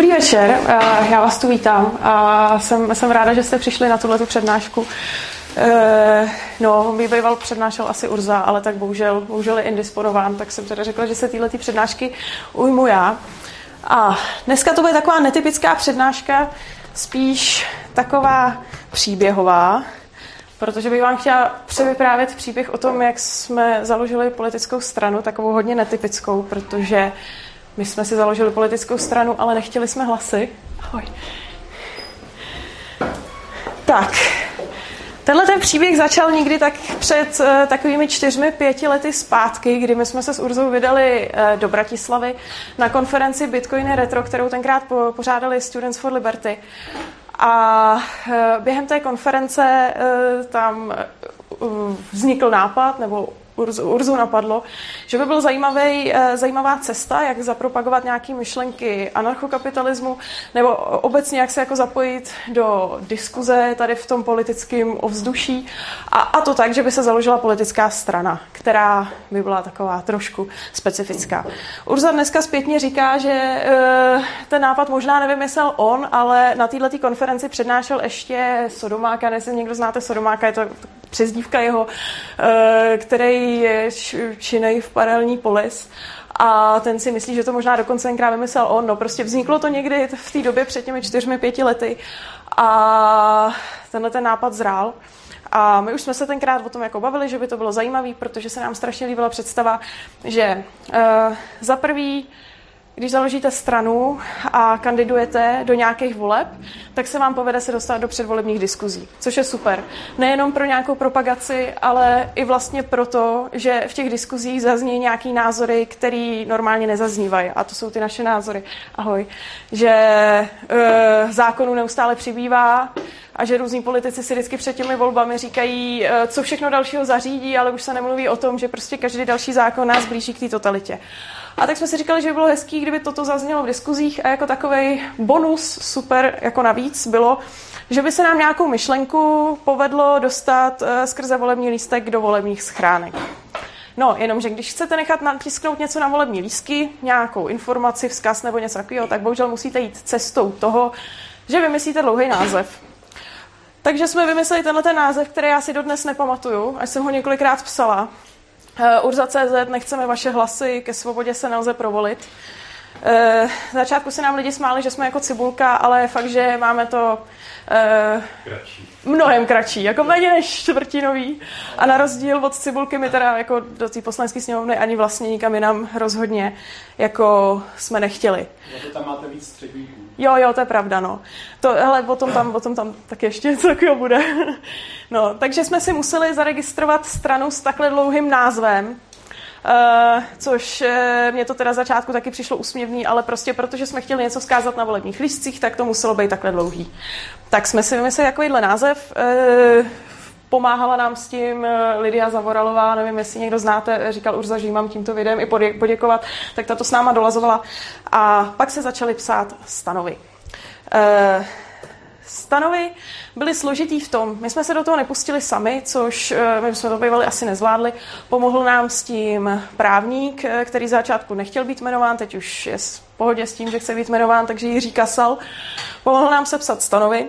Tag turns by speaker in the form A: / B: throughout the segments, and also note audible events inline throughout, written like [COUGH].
A: Dobrý večer, eh, já vás tu vítám a jsem, jsem ráda, že jste přišli na tuhle přednášku. Eh, no, mi býval přednášel asi Urza, ale tak bohužel, bohužel je indisponován, tak jsem teda řekla, že se tyhle přednášky ujmu já. A dneska to bude taková netypická přednáška, spíš taková příběhová, protože bych vám chtěla převyprávět příběh o tom, jak jsme založili politickou stranu, takovou hodně netypickou, protože my jsme si založili politickou stranu, ale nechtěli jsme hlasy. Ahoj. Tak, tenhle ten příběh začal někdy tak před uh, takovými čtyřmi, pěti lety zpátky, kdy my jsme se s Urzou vydali uh, do Bratislavy na konferenci Bitcoin Retro, kterou tenkrát po, pořádali Students for Liberty. A uh, během té konference tam vznikl nápad, nebo Urzu, Urzu napadlo, že by byl zajímavý, eh, zajímavá cesta, jak zapropagovat nějaké myšlenky anarchokapitalismu, nebo obecně jak se jako zapojit do diskuze tady v tom politickém ovzduší. A, a to tak, že by se založila politická strana, která by byla taková trošku specifická. Urza dneska zpětně říká, že e, ten nápad možná nevymyslel on, ale na této konferenci přednášel ještě Sodomáka, nevím, někdo znáte Sodomáka, je to přezdívka jeho, e, je činej v paralelní polis a ten si myslí, že to možná dokonce tenkrát vymyslel on. No prostě vzniklo to někdy v té době před těmi čtyřmi, pěti lety a tenhle ten nápad zrál. A my už jsme se tenkrát o tom jako bavili, že by to bylo zajímavé, protože se nám strašně líbila představa, že uh, za prvý když založíte stranu a kandidujete do nějakých voleb, tak se vám povede se dostat do předvolebních diskuzí, což je super. Nejenom pro nějakou propagaci, ale i vlastně proto, že v těch diskuzích zazní nějaký názory, který normálně nezaznívají. A to jsou ty naše názory. Ahoj. Že e, zákonů neustále přibývá a že různí politici si vždycky před těmi volbami říkají, e, co všechno dalšího zařídí, ale už se nemluví o tom, že prostě každý další zákon nás blíží k té totalitě. A tak jsme si říkali, že by bylo hezký, kdyby toto zaznělo v diskuzích a jako takový bonus super jako navíc bylo, že by se nám nějakou myšlenku povedlo dostat uh, skrze volební lístek do volebních schránek. No, jenomže když chcete nechat natisknout něco na volební lístky, nějakou informaci, vzkaz nebo něco takového, tak bohužel musíte jít cestou toho, že vymyslíte dlouhý název. Takže jsme vymysleli tenhle ten název, který já si dodnes nepamatuju, až jsem ho několikrát psala. Uh, Urza.cz, nechceme vaše hlasy, ke svobodě se nelze provolit. Uh, začátku se nám lidi smáli, že jsme jako cibulka, ale fakt, že máme to uh, kratší. mnohem kratší, jako méně než čtvrtinový. A na rozdíl od cibulky my teda jako do té poslanecké sněmovny ani vlastně nikam jinam rozhodně jako jsme nechtěli.
B: No to tam máte víc středníků.
A: Jo, jo, to je pravda, no. To, hele, o tom tam, o tom tam tak ještě [LAUGHS] něco takového bude. no, takže jsme si museli zaregistrovat stranu s takhle dlouhým názvem, Uh, což uh, mě to teda začátku taky přišlo úsměvný, ale prostě protože jsme chtěli něco vzkázat na volebních lístcích, tak to muselo být takhle dlouhý. Tak jsme si vymysleli takovýhle název. Uh, pomáhala nám s tím Lidia Zavoralová, nevím, jestli někdo znáte, říkal Urza, že jí mám tímto videem i poděkovat, tak tato s náma dolazovala. A pak se začaly psát stanovy. Uh, stanovy byly složitý v tom, my jsme se do toho nepustili sami, což eh, my jsme to bývali asi nezvládli. Pomohl nám s tím právník, eh, který začátku nechtěl být jmenován, teď už je v pohodě s tím, že chce být jmenován, takže Jiří Kasal. Pomohl nám sepsat stanovy.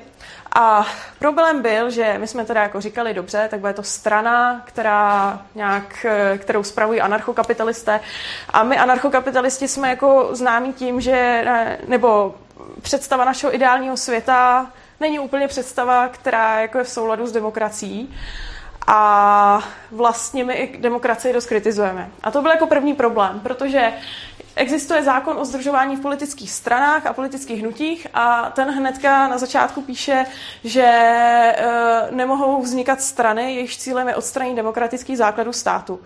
A: A problém byl, že my jsme teda jako říkali, dobře, tak bude to strana, která nějak, kterou spravují anarchokapitalisté. A my anarchokapitalisti jsme jako známí tím, že, nebo představa našeho ideálního světa není úplně představa, která jako je v souladu s demokracií. A vlastně my i demokracii dost kritizujeme. A to byl jako první problém, protože existuje zákon o združování v politických stranách a politických hnutích a ten hnedka na začátku píše, že e, nemohou vznikat strany, jejichž cílem je odstranit demokratický základů státu.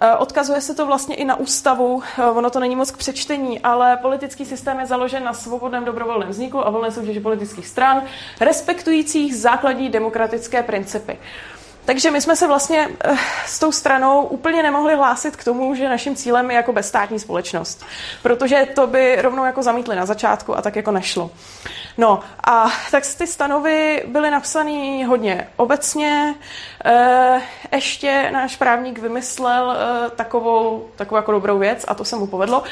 A: E, odkazuje se to vlastně i na ústavu, e, ono to není moc k přečtení, ale politický systém je založen na svobodném dobrovolném vzniku a volné soutěži politických stran, respektujících základní demokratické principy. Takže my jsme se vlastně uh, s tou stranou úplně nemohli hlásit k tomu, že naším cílem je jako bezstátní společnost. Protože to by rovnou jako zamítli na začátku a tak jako nešlo. No a tak ty stanovy byly napsané hodně obecně. Uh, ještě náš právník vymyslel uh, takovou, takovou jako dobrou věc a to se mu povedlo,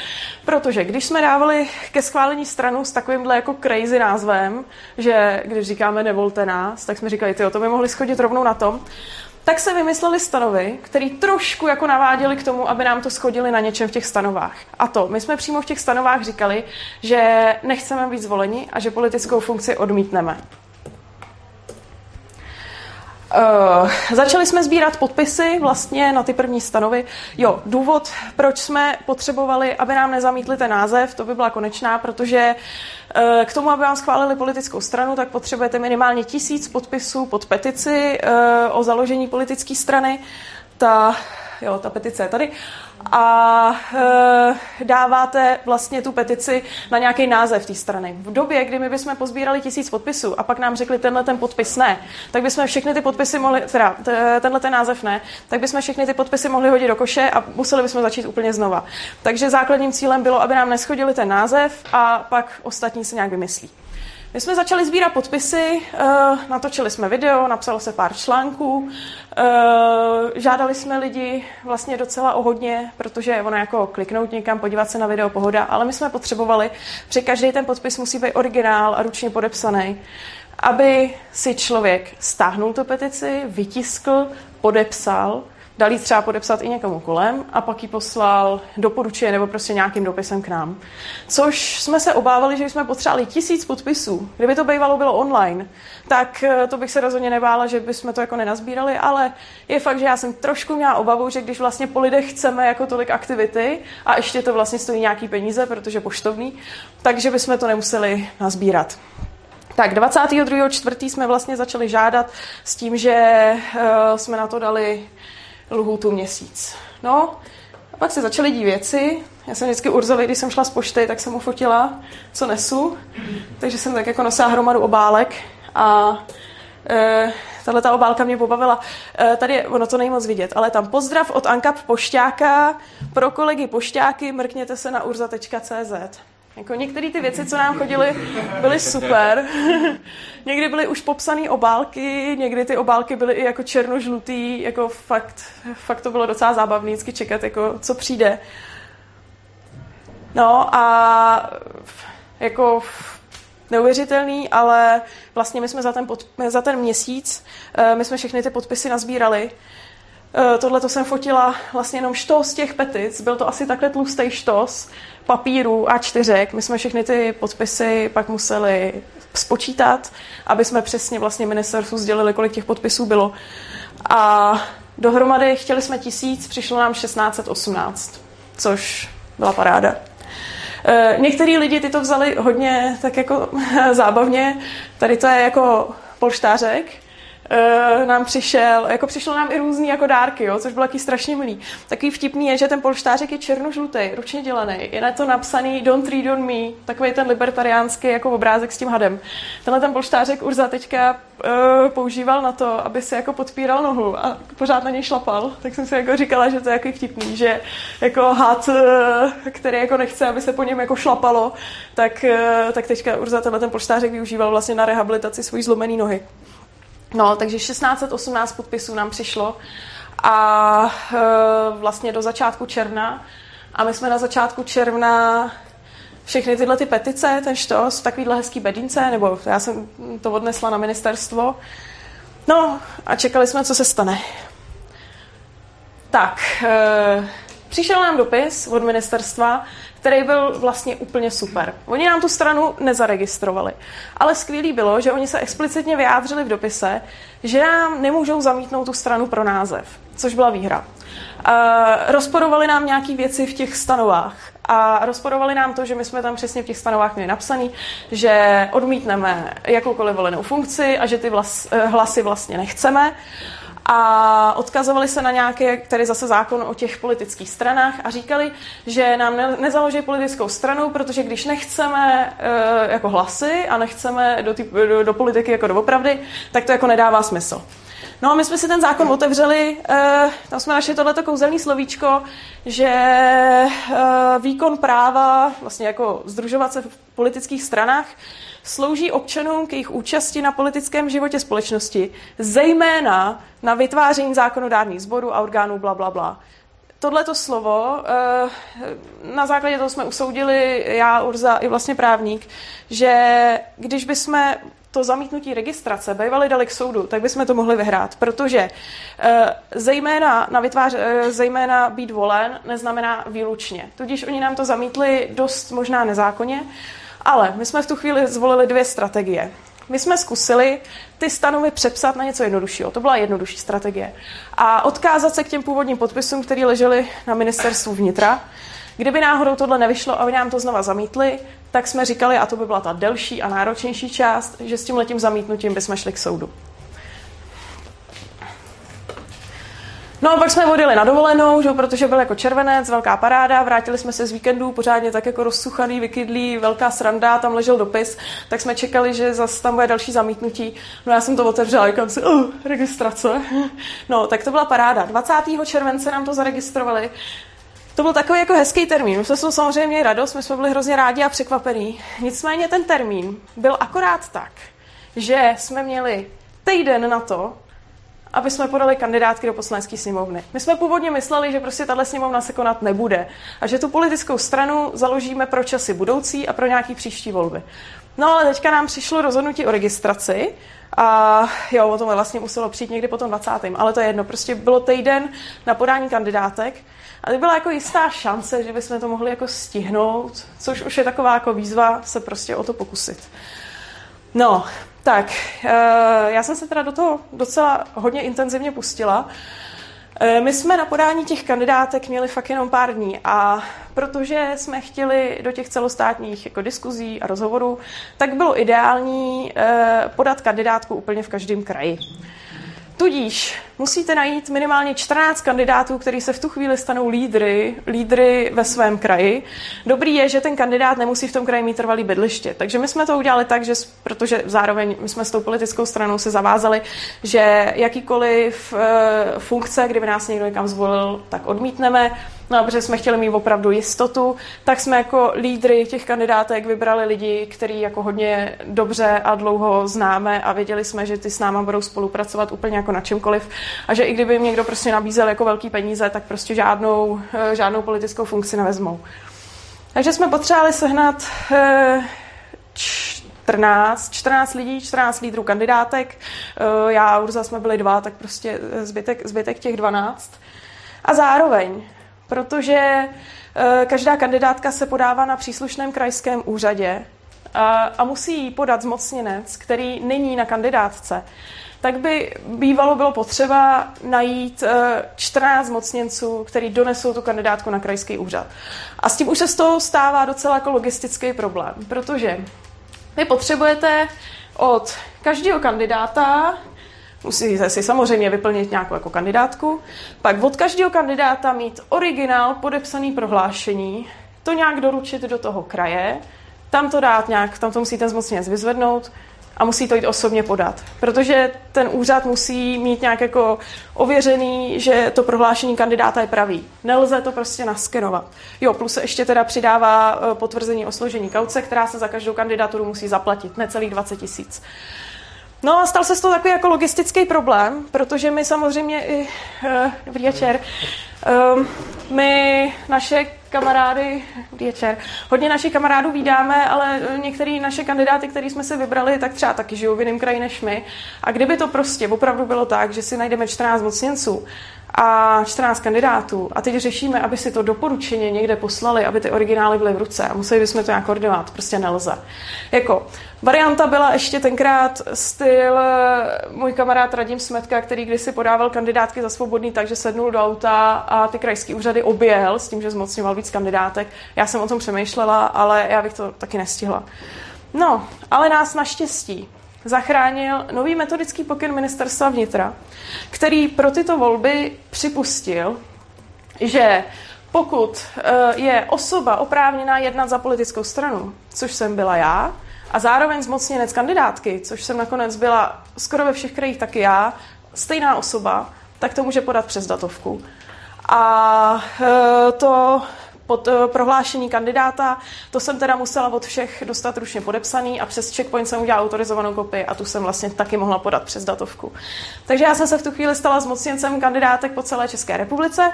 A: protože když jsme dávali ke schválení stranu s takovýmhle jako crazy názvem, že když říkáme nevolte nás, tak jsme říkali, ty to by mohli schodit rovnou na tom, tak se vymysleli stanovy, které trošku jako naváděli k tomu, aby nám to schodili na něčem v těch stanovách. A to, my jsme přímo v těch stanovách říkali, že nechceme být zvoleni a že politickou funkci odmítneme. Uh, začali jsme sbírat podpisy vlastně na ty první stanovy. Jo, důvod, proč jsme potřebovali, aby nám nezamítli ten název, to by byla konečná, protože uh, k tomu, aby vám schválili politickou stranu, tak potřebujete minimálně tisíc podpisů pod petici uh, o založení politické strany. Ta, jo, ta petice je tady a e, dáváte vlastně tu petici na nějaký název té strany. V době, kdy my bychom pozbírali tisíc podpisů a pak nám řekli tenhle ten podpis ne, tak bychom všechny ty podpisy mohli, teda tenhle ten název ne, tak bychom všechny ty podpisy mohli hodit do koše a museli bychom začít úplně znova. Takže základním cílem bylo, aby nám neschodili ten název a pak ostatní se nějak vymyslí. My jsme začali sbírat podpisy, eh, natočili jsme video, napsalo se pár článků, eh, žádali jsme lidi vlastně docela o hodně, protože ono jako kliknout někam, podívat se na video, pohoda, ale my jsme potřebovali, že každý ten podpis musí být originál a ručně podepsaný, aby si člověk stáhnul tu petici, vytiskl, podepsal dal jí třeba podepsat i někomu kolem a pak ji poslal doporučuje nebo prostě nějakým dopisem k nám. Což jsme se obávali, že jsme potřebovali tisíc podpisů. Kdyby to bývalo bylo online, tak eh, to bych se rozhodně nebála, že bychom to jako nenazbírali, ale je fakt, že já jsem trošku měla obavu, že když vlastně po lidech chceme jako tolik aktivity a ještě to vlastně stojí nějaký peníze, protože poštovný, takže bychom to nemuseli nazbírat. Tak 22.4. jsme vlastně začali žádat s tím, že uh, jsme na to dali lhůtu měsíc. No, a pak se začaly dít věci. Já jsem vždycky Urzovi, když jsem šla z pošty, tak jsem mu fotila, co nesu. Takže jsem tak jako nosila hromadu obálek a e, tahle ta obálka mě pobavila. E, tady je, ono to není moc vidět, ale tam pozdrav od Ankap Pošťáka pro kolegy pošťáky, mrkněte se na urza.cz. Jako některé ty věci, co nám chodily, byly super. [LAUGHS] Někdy byly už popsané obálky, někdy ty obálky byly i jako černožlutý, jako fakt, fakt to bylo docela zábavné vždycky čekat, jako co přijde. No a jako neuvěřitelný, ale vlastně my jsme za ten, pod, za ten měsíc, eh, my jsme všechny ty podpisy nazbírali. Eh, tohle to jsem fotila vlastně jenom štos těch petic, byl to asi takhle tlustý štos, papíru a čtyřek. My jsme všechny ty podpisy pak museli spočítat, aby jsme přesně vlastně ministerstvu sdělili, kolik těch podpisů bylo. A dohromady chtěli jsme tisíc, přišlo nám 1618, což byla paráda. E, některý lidi ty to vzali hodně tak jako [LAUGHS] zábavně. Tady to je jako polštářek, uh, nám přišel, jako přišlo nám i různý jako dárky, jo, což bylo taky strašně milý. Takový vtipný je, že ten polštářek je černožlutý, ručně dělaný. Je na to napsaný Don't read on me, takový ten libertariánský jako obrázek s tím hadem. Tenhle ten polštářek Urza teďka uh, používal na to, aby se jako podpíral nohu a pořád na něj šlapal. Tak jsem si jako říkala, že to je jako vtipný, že jako had, uh, který jako nechce, aby se po něm jako šlapalo, tak, uh, tak teďka Urza tenhle ten polštářek využíval vlastně na rehabilitaci svojí zlomený nohy. No, takže 1618 podpisů nám přišlo a e, vlastně do začátku června. A my jsme na začátku června všechny tyhle ty petice, ten štos, takovýhle hezký bedínce, nebo já jsem to odnesla na ministerstvo. No a čekali jsme, co se stane. Tak, e, přišel nám dopis od ministerstva, který byl vlastně úplně super. Oni nám tu stranu nezaregistrovali. Ale skvělý bylo, že oni se explicitně vyjádřili v dopise, že nám nemůžou zamítnout tu stranu pro název, což byla výhra. Uh, rozporovali nám nějaké věci v těch stanovách a rozporovali nám to, že my jsme tam přesně v těch stanovách měli napsaný, že odmítneme jakoukoliv volenou funkci a že ty vlas, eh, hlasy vlastně nechceme a odkazovali se na nějaké, tady zase zákon o těch politických stranách a říkali, že nám ne, nezaloží politickou stranu, protože když nechceme e, jako hlasy a nechceme do, tý, do, do politiky jako doopravdy, tak to jako nedává smysl. No a my jsme si ten zákon otevřeli, uh, tam jsme našli tohleto kouzelné slovíčko, že uh, výkon práva, vlastně jako združovat se v politických stranách, slouží občanům k jejich účasti na politickém životě společnosti, zejména na vytváření zákonodárných sborů a orgánů bla, bla, bla. Tohleto slovo, eh, na základě toho jsme usoudili, já, Urza i vlastně právník, že když bychom to zamítnutí registrace bývali dali k soudu, tak bychom to mohli vyhrát, protože eh, zejména, na vytvář, eh, zejména být volen neznamená výlučně. Tudíž oni nám to zamítli dost možná nezákonně, ale my jsme v tu chvíli zvolili dvě strategie. My jsme zkusili ty stanovy přepsat na něco jednoduššího. To byla jednodušší strategie. A odkázat se k těm původním podpisům, které ležely na ministerstvu vnitra. Kdyby náhodou tohle nevyšlo a oni nám to znova zamítli, tak jsme říkali, a to by byla ta delší a náročnější část, že s tím letím zamítnutím bychom šli k soudu. No a pak jsme odjeli na dovolenou, že, protože byl jako červenec, velká paráda, vrátili jsme se z víkendu, pořádně tak jako rozsuchaný, vykydlý, velká sranda, tam ležel dopis, tak jsme čekali, že zase tam bude další zamítnutí. No já jsem to otevřela, říkám si, oh, registrace. [LAUGHS] No, tak to byla paráda. 20. července nám to zaregistrovali. To byl takový jako hezký termín. My jsme se samozřejmě měli radost, my jsme byli hrozně rádi a překvapení. Nicméně ten termín byl akorát tak, že jsme měli týden na to, aby jsme podali kandidátky do poslanecké sněmovny. My jsme původně mysleli, že prostě tahle sněmovna se konat nebude a že tu politickou stranu založíme pro časy budoucí a pro nějaký příští volby. No ale teďka nám přišlo rozhodnutí o registraci a jo, o tom vlastně muselo přijít někdy po tom 20. Ale to je jedno, prostě bylo týden na podání kandidátek a to byla jako jistá šance, že bychom to mohli jako stihnout, což už je taková jako výzva se prostě o to pokusit. No, tak, eh, já jsem se teda do toho docela hodně intenzivně pustila. Eh, my jsme na podání těch kandidátek měli fakt jenom pár dní a protože jsme chtěli do těch celostátních jako diskuzí a rozhovorů, tak bylo ideální eh, podat kandidátku úplně v každém kraji. Tudíž musíte najít minimálně 14 kandidátů, kteří se v tu chvíli stanou lídry, lídry ve svém kraji. Dobrý je, že ten kandidát nemusí v tom kraji mít trvalý bydliště. Takže my jsme to udělali tak, že, protože zároveň my jsme s tou politickou stranou se zavázali, že jakýkoliv uh, funkce, kdyby nás někdo někam zvolil, tak odmítneme. No a protože jsme chtěli mít opravdu jistotu, tak jsme jako lídry těch kandidátek vybrali lidi, který jako hodně dobře a dlouho známe a věděli jsme, že ty s náma budou spolupracovat úplně jako na čemkoliv a že i kdyby jim někdo prostě nabízel jako velký peníze, tak prostě žádnou, eh, žádnou politickou funkci nevezmou. Takže jsme potřebovali sehnat 14, eh, 14 lidí, 14 lídrů kandidátek. Eh, já a Urza jsme byli dva, tak prostě zbytek, zbytek těch 12. A zároveň, protože každá kandidátka se podává na příslušném krajském úřadě a, musí podat zmocněnec, který není na kandidátce, tak by bývalo bylo potřeba najít 14 eh, mocněnců, který donesou tu kandidátku na krajský úřad. A s tím už se z toho stává docela jako logistický problém, protože vy potřebujete od každého kandidáta Musíte si samozřejmě vyplnit nějakou jako kandidátku, pak od každého kandidáta mít originál podepsaný prohlášení, to nějak doručit do toho kraje, tam to dát nějak, tam to musí ten vyzvednout, a musí to jít osobně podat. Protože ten úřad musí mít nějak jako ověřený, že to prohlášení kandidáta je pravý. Nelze to prostě naskenovat. Jo, plus se ještě teda přidává eh, potvrzení o složení kauce, která se za každou kandidaturu musí zaplatit, necelých 20 tisíc. No a stal se z toho takový jako logistický problém, protože my samozřejmě i, uh, dobrý večer, um, my naše kamarády, večer, hodně našich kamarádů vydáme, ale některý naše kandidáty, který jsme si vybrali, tak třeba taky žijou v jiném kraji než my. A kdyby to prostě opravdu bylo tak, že si najdeme 14 mocněnců a 14 kandidátů a teď řešíme, aby si to doporučeně někde poslali, aby ty originály byly v ruce a museli bychom to nějak koordinovat, prostě nelze. Jako, varianta byla ještě tenkrát styl můj kamarád Radim Smetka, který kdysi podával kandidátky za svobodný, takže sednul do auta a ty krajské úřady objel s tím, že zmocňoval víc kandidátek. Já jsem o tom přemýšlela, ale já bych to taky nestihla. No, ale nás naštěstí zachránil nový metodický pokyn ministerstva vnitra, který pro tyto volby připustil, že pokud eh, je osoba oprávněná jednat za politickou stranu, což jsem byla já, a zároveň zmocněnec kandidátky, což jsem nakonec byla skoro ve všech krajích taky já, stejná osoba, tak to může podat přes datovku. A e, to pod uh, prohlášení kandidáta. To jsem teda musela od všech dostat ručně podepsaný a přes checkpoint jsem udělala autorizovanou kopii a tu jsem vlastně taky mohla podat přes datovku. Takže já jsem se v tu chvíli stala zmocněncem kandidátek po celé České republice.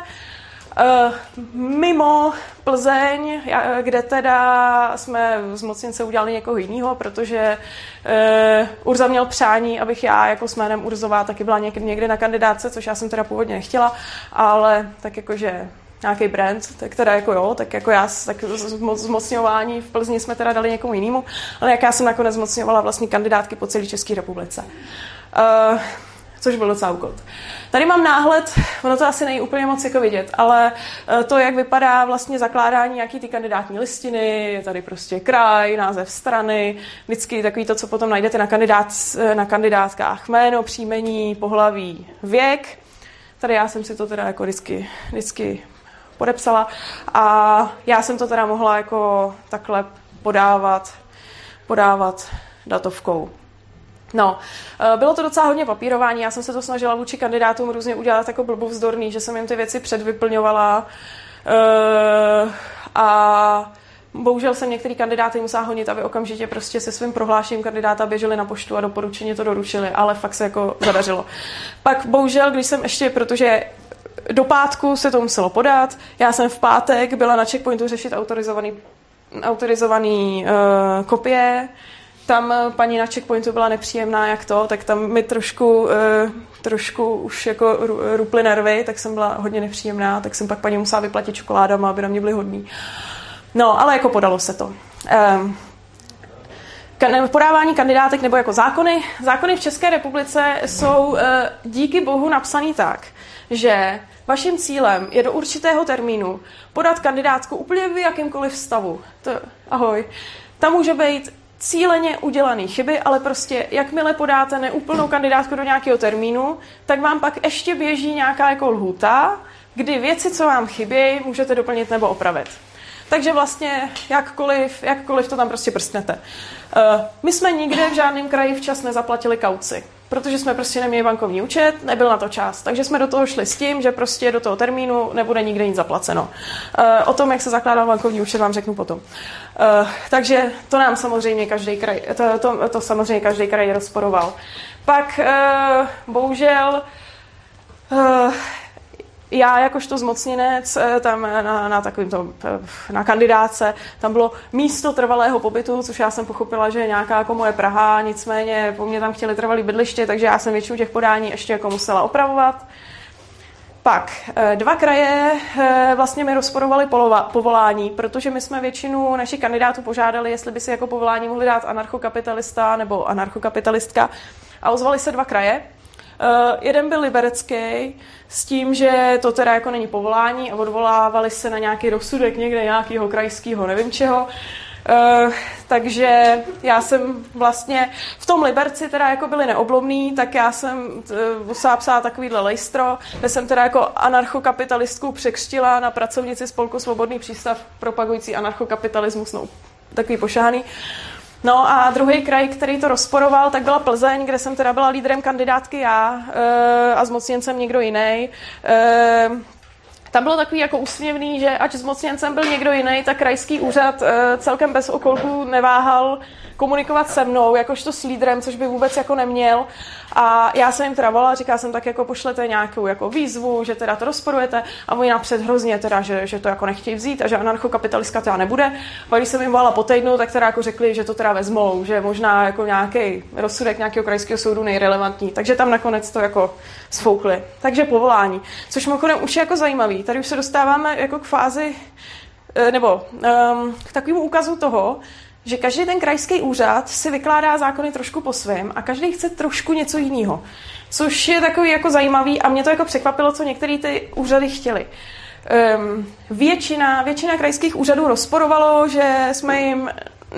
A: Uh, mimo Plzeň, kde teda jsme zmocněnce udělali někoho jiného, protože uh, Urza měl přání, abych já jako s jménem Urzová taky byla někde na kandidáce, což já jsem teda původně nechtěla, ale tak jakože nějaký brand, tak teda jako jo, tak jako já, tak zmocňování v Plzni jsme teda dali někomu jinému, ale jak já jsem nakonec zmocňovala vlastní kandidátky po celé České republice. Uh, což byl docela úkol. Tady mám náhled, ono to asi není úplně moc jako vidět, ale eh, to, jak vypadá vlastně zakládání nějaký ty kandidátní listiny, je tady prostě kraj, název strany, vždycky takový to, co potom najdete na, kandidát, eh, na kandidátkách, jméno, příjmení, pohlaví, věk. Tady já jsem si to teda jako vždycky, vždycky podepsala a já jsem to teda mohla jako takhle podávat, podávat datovkou. No, eh, bylo to docela hodně papírování, já jsem se to snažila vůči kandidátům různě udělat jako blbovzdorný, že jsem jim ty věci předvyplňovala eh, a Bohužel jsem některý kandidáty musela honit, aby okamžitě prostě se svým prohlášením kandidáta běželi na poštu a doporučeně to doručili, ale fakt se jako zadařilo. Pak bohužel, když jsem ještě, protože do pátku se to muselo podat. Já jsem v pátek byla na checkpointu řešit autorizovaný, autorizovaný uh, kopie. Tam paní na checkpointu byla nepříjemná, jak to, tak tam mi trošku, uh, trošku už jako ruply nervy, tak jsem byla hodně nepříjemná, tak jsem pak paní musela vyplatit čokoládama, aby na mě byly hodný. No, ale jako podalo se to. Um, podávání kandidátek nebo jako zákony. Zákony v České republice jsou uh, díky bohu napsaný tak, že vaším cílem je do určitého termínu podat kandidátku úplně v jakýmkoliv stavu. To, ahoj. Tam může být cíleně udělané chyby, ale prostě jakmile podáte neúplnou kandidátku do nějakého termínu, tak vám pak ještě běží nějaká jako lhuta, kdy věci, co vám chybí, můžete doplnit nebo opravit. Takže vlastně jakkoliv, jakkoliv to tam prostě prstnete. Uh, my jsme nikde v žádném kraji včas nezaplatili kauci protože jsme prostě neměli bankovní účet, nebyl na to čas. Takže jsme do toho šli s tím, že prostě do toho termínu nebude nikde nic zaplaceno. Uh, o tom, jak se zakládal bankovní účet, vám řeknu potom. Uh, takže to nám samozřejmě každý kraj, to, to, to samozřejmě každý kraj rozporoval. Pak uh, bohužel já jakožto zmocněnec eh, tam na, na takovým to, eh, na kandidáce, tam bylo místo trvalého pobytu, což já jsem pochopila, že je nějaká jako moje Praha, nicméně po mně tam chtěli trvalý bydliště, takže já jsem většinu těch podání ještě jako musela opravovat. Pak eh, dva kraje vlastně mi rozporovali povolání, protože my jsme většinu našich kandidátů požádali, jestli by si jako povolání mohli dát anarchokapitalista nebo anarchokapitalistka. A ozvali se dva kraje. Uh, jeden byl liberecký s tím, že to teda jako není povolání a odvolávali se na nějaký rozsudek někde nějakého krajského, nevím čeho. Uh, takže já jsem vlastně v tom Liberci teda jako byli neoblomný, tak já jsem uh, musela psát takovýhle lejstro, kde jsem teda jako anarchokapitalistku překřtila na pracovnici Spolku Svobodný přístav propagující anarchokapitalismus, no takový pošáhaný. No a druhý kraj, který to rozporoval, tak byla Plzeň, kde jsem teda byla lídrem kandidátky já e, a zmocněncem někdo jiný. E, tam bylo takový jako úsměvný, že ať zmocněncem byl někdo jiný, tak krajský úřad e, celkem bez okolků neváhal komunikovat se mnou, jakožto s lídrem, což by vůbec jako neměl. A já jsem jim teda volala, říkala jsem tak, jako pošlete nějakou jako výzvu, že teda to rozporujete a oni napřed hrozně teda, že, že to jako nechtějí vzít a že anarchokapitalistka teda nebude. A když jsem jim volala po týdnu, tak teda jako řekli, že to teda vezmou, že možná jako nějaký rozsudek nějakého krajského soudu nejrelevantní. Takže tam nakonec to jako sfoukli. Takže povolání. Což mimochodem už je jako zajímavý. Tady už se dostáváme jako k fázi eh, nebo um, k takovému úkazu toho, že každý ten krajský úřad si vykládá zákony trošku po svém a každý chce trošku něco jiného. Což je takový jako zajímavý a mě to jako překvapilo, co některé ty úřady chtěli. Um, většina, většina krajských úřadů rozporovalo, že jsme jim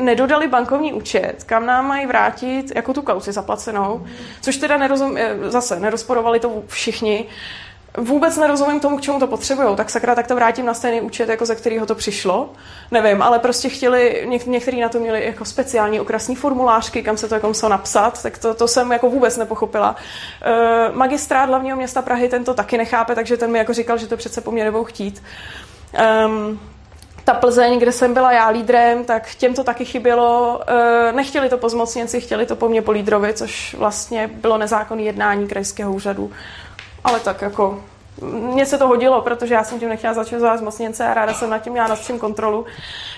A: nedodali bankovní účet, kam nám mají vrátit jako tu kauci zaplacenou, což teda nerozum, eh, zase nerozporovali to všichni. Vůbec nerozumím tomu, k čemu to potřebují, tak sakra, tak to vrátím na stejný účet, jako ze kterého to přišlo. Nevím, ale prostě chtěli, něk, někteří na to měli jako speciální okrasní formulářky, kam se to jako muselo napsat, tak to, to jsem jako vůbec nepochopila. E, magistrát hlavního města Prahy ten to taky nechápe, takže ten mi jako říkal, že to přece po mně nebudou chtít. Um, ta Plzeň, kde jsem byla já lídrem, tak těm to taky chybělo. E, nechtěli to po zmocněnci, chtěli to po mně po lídrovi, což vlastně bylo nezákonné jednání krajského úřadu. Ale tak jako mně se to hodilo, protože já jsem tím nechtěla začít zmocněnce a ráda jsem nad tím měla nad čím kontrolu.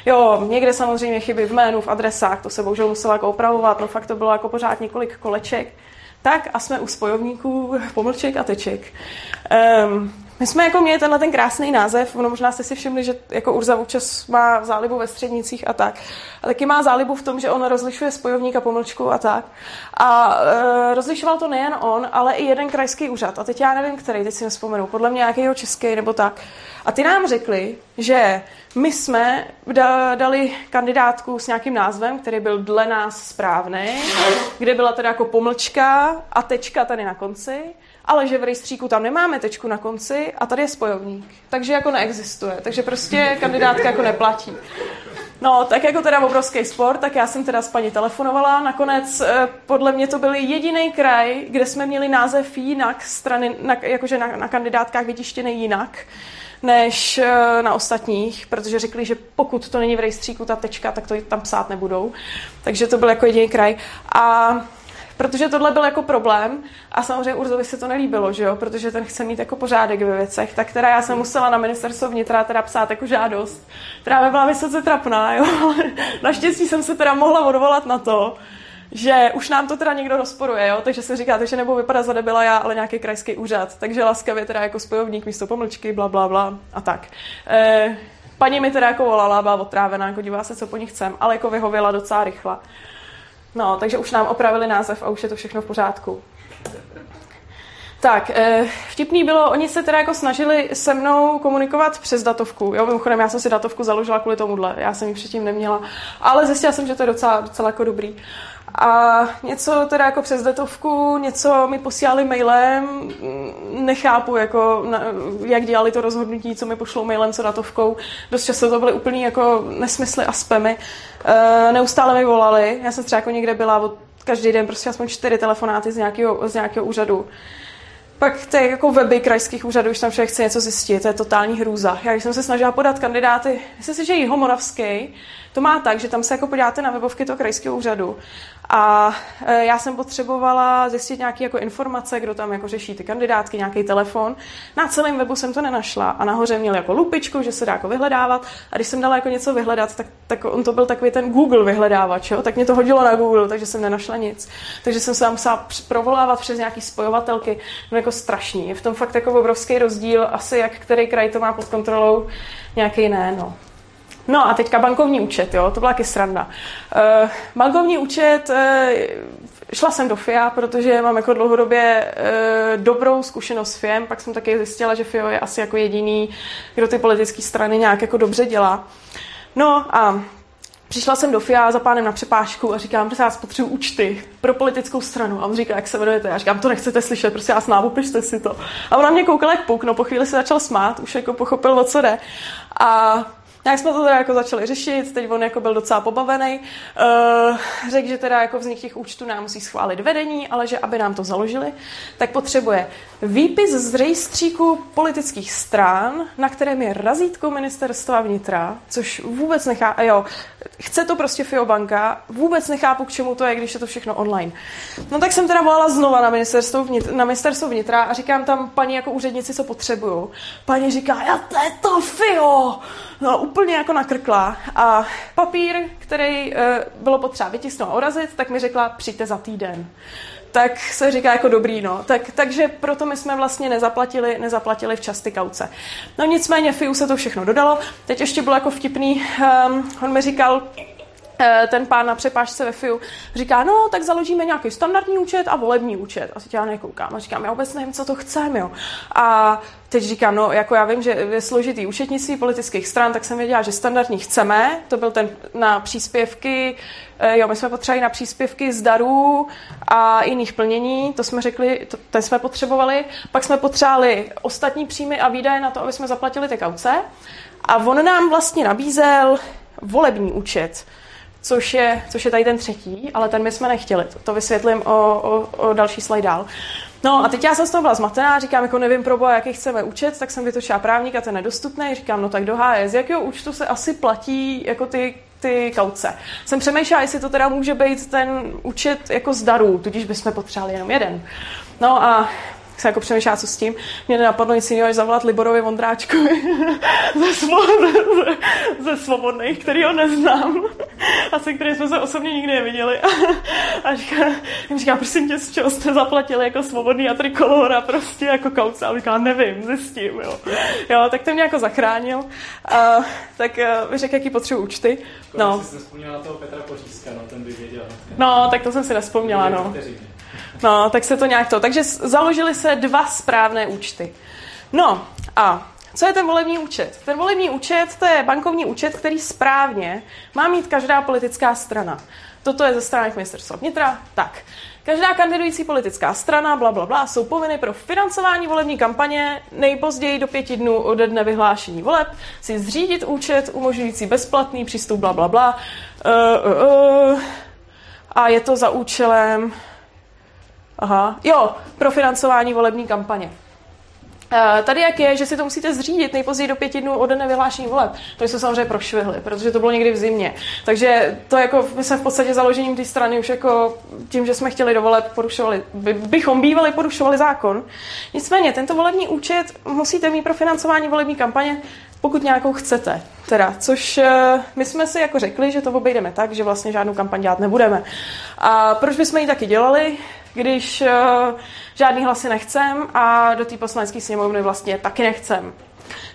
A: Jo, někde samozřejmě chyby v jménu, v adresách, to se bohužel musela jako opravovat, no fakt to bylo jako pořád několik koleček. Tak a jsme u spojovníků pomlček a teček. Um, my jsme jako měli tenhle ten krásný název, ono možná jste si všimli, že jako Urza občas má zálibu ve střednicích a tak. A taky má zálibu v tom, že on rozlišuje spojovník a pomlčku a tak. A e, rozlišoval to nejen on, ale i jeden krajský úřad. A teď já nevím, který, teď si nespomenu, podle mě nějakého český nebo tak. A ty nám řekli, že my jsme dali kandidátku s nějakým názvem, který byl dle nás správný, kde byla teda jako pomlčka a tečka tady na konci ale že v rejstříku tam nemáme tečku na konci a tady je spojovník. Takže jako neexistuje. Takže prostě kandidátka jako neplatí. No, tak jako teda obrovský sport, tak já jsem teda s paní telefonovala. Nakonec eh, podle mě to byl jediný kraj, kde jsme měli název jinak, strany, na, jakože na, na kandidátkách vytištěný jinak než eh, na ostatních, protože řekli, že pokud to není v rejstříku ta tečka, tak to tam psát nebudou. Takže to byl jako jediný kraj. A Protože tohle byl jako problém a samozřejmě Urzovi se to nelíbilo, že jo? protože ten chce mít jako pořádek ve věcech, tak teda já jsem musela na ministerstvo vnitra teda psát jako žádost, která by byla vysoce trapná, jo? [LAUGHS] naštěstí jsem se teda mohla odvolat na to, že už nám to teda někdo rozporuje, jo? takže se říká, že nebo vypadá za debila já, ale nějaký krajský úřad, takže laskavě teda jako spojovník místo pomlčky, bla, bla, bla a tak. E, paní mi teda jako volala, byla otrávená, jako dívá se, co po ní chcem, ale jako vyhověla docela rychle. No, takže už nám opravili název a už je to všechno v pořádku. Tak, eh, vtipný bylo, oni se teda jako snažili se mnou komunikovat přes datovku. Jo, mimochodem, já jsem si datovku založila kvůli tomuhle, já jsem ji předtím neměla, ale zjistila jsem, že to je docela, docela jako dobrý. A něco teda jako přes datovku, něco mi posílali mailem, nechápu, jako, jak dělali to rozhodnutí, co mi pošlou mailem, co datovkou. Dost často to byly úplný jako nesmysly a spamy. E, neustále mi volali, já jsem třeba jako někde byla od každý den prostě aspoň čtyři telefonáty z nějakého, z nějakého úřadu. Pak ty jako weby krajských úřadů, když tam člověk chce něco zjistit, to je totální hrůza. Já když jsem se snažila podat kandidáty, myslím si, že Jihomoravský, to má tak, že tam se jako podíváte na webovky toho krajského úřadu a e, já jsem potřebovala zjistit nějaké jako informace, kdo tam jako řeší ty kandidátky, nějaký telefon. Na celém webu jsem to nenašla a nahoře měl jako lupičku, že se dá jako vyhledávat a když jsem dala jako něco vyhledat, tak, tak on to byl takový ten Google vyhledávač, jo? tak mě to hodilo na Google, takže jsem nenašla nic. Takže jsem se tam musela provolávat přes nějaký spojovatelky, no jako strašný. Je v tom fakt jako obrovský rozdíl, asi jak který kraj to má pod kontrolou, nějaký ne, no. No a teďka bankovní účet, jo, to byla taky sranda. Uh, bankovní účet, uh, šla jsem do FIA, protože mám jako dlouhodobě uh, dobrou zkušenost s FIAM, pak jsem taky zjistila, že FIO je asi jako jediný, kdo ty politické strany nějak jako dobře dělá. No a Přišla jsem do FIA za pánem na přepážku a říkám, že já potřebuji účty pro politickou stranu. A on říká, jak se jmenujete? Já říkám, to nechcete slyšet, prostě já snávu, pište si to. A on na mě koukal jak puk, no po chvíli se začal smát, už jako pochopil, o co jde. A Nějak jsme to teda jako začali řešit, teď on jako byl docela pobavený. Uh, řekl, že teda jako vznik těch účtů nám musí schválit vedení, ale že aby nám to založili, tak potřebuje výpis z rejstříku politických stran, na kterém je razítko ministerstva vnitra, což vůbec nechá, jo, chce to prostě FIO vůbec nechápu, k čemu to je, když je to všechno online. No tak jsem teda volala znova na ministerstvo vnitra, na ministerstvo vnitra a říkám tam paní jako úřednici, co potřebuju. Paní říká, já to je to FIO! No úplně jako nakrkla a papír, který uh, bylo potřeba vytisknout a urazit, tak mi řekla, přijďte za týden tak se říká jako dobrý, no. Tak, takže proto my jsme vlastně nezaplatili, nezaplatili včas ty kauce. No nicméně FIU se to všechno dodalo. Teď ještě bylo jako vtipný, um, on mi říkal, ten pán na přepážce ve FIU říká, no, tak založíme nějaký standardní účet a volební účet. A teď já nekoukám a říkám, já vůbec nevím, co to chceme, jo. A teď říkám, no, jako já vím, že je složitý účetnictví politických stran, tak jsem věděla, že standardní chceme, to byl ten na příspěvky, eh, jo, my jsme potřebovali na příspěvky z darů a jiných plnění, to jsme řekli, to, to jsme potřebovali, pak jsme potřebovali ostatní příjmy a výdaje na to, aby jsme zaplatili ty kauce. A on nám vlastně nabízel volební účet což je, což je tady ten třetí, ale ten my jsme nechtěli. To, to vysvětlím o, o, o další slide dál. No a teď já jsem z toho byla zmatená, říkám, jako nevím pro boha, jaký chceme účet, tak jsem vytočila právník a ten nedostupný. Říkám, no tak do HS, z jakého účtu se asi platí jako ty ty kauce. Jsem přemýšlela, jestli to teda může být ten účet jako z darů, tudíž bychom potřebovali jenom jeden. No a se jako přemýšlela, co s tím. Mě nenapadlo nic jiného, než zavolat Liborovi Vondráčkovi [LAUGHS] ze, svobod, ze svobodných, který ho neznám a se kterým jsme se osobně nikdy neviděli. [LAUGHS] A říká, jim říká, prosím tě, z čeho jste zaplatili jako svobodný a trikolora, prostě jako kauce. A říká, nevím, zjistím, jo. jo tak ten mě jako zachránil. A, tak uh, řekl, jaký potřebuji účty.
B: No. Jsi na toho Petra Pořízka, no, ten by věděl.
A: No, tak to jsem si nespomněla, no. No, tak se to nějak to. Takže založili se dva správné účty. No a co je ten volební účet? Ten volební účet to je bankovní účet, který správně má mít každá politická strana. Toto je ze stránek ministerstva vnitra. Tak, každá kandidující politická strana, bla, bla, bla, jsou povinny pro financování volební kampaně nejpozději do pěti dnů ode dne vyhlášení voleb si zřídit účet umožňující bezplatný přístup, bla, bla, bla. Uh, uh, uh. A je to za účelem Aha, jo, pro financování volební kampaně. Uh, tady jak je, že si to musíte zřídit nejpozději do pěti dnů od dne vyhlášení voleb. To jsme samozřejmě prošvihli, protože to bylo někdy v zimě. Takže to jako my jsme v podstatě založením té strany už jako tím, že jsme chtěli do voleb porušovali, by, bychom bývali porušovali zákon. Nicméně tento volební účet musíte mít pro financování volební kampaně, pokud nějakou chcete. Teda, což uh, my jsme si jako řekli, že to obejdeme tak, že vlastně žádnou kampaň dělat nebudeme. A proč bychom ji taky dělali? Když uh, žádný hlasy nechcem a do té poslanecké sněmovny vlastně taky nechcem.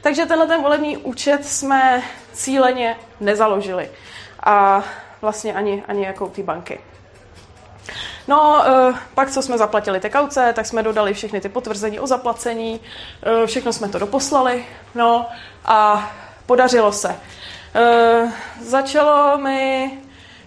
A: Takže tenhle ten volební účet jsme cíleně nezaložili. A vlastně ani, ani jako ty banky. No, uh, pak co jsme zaplatili ty kauce, tak jsme dodali všechny ty potvrzení o zaplacení, uh, všechno jsme to doposlali, no a podařilo se. Začalo mi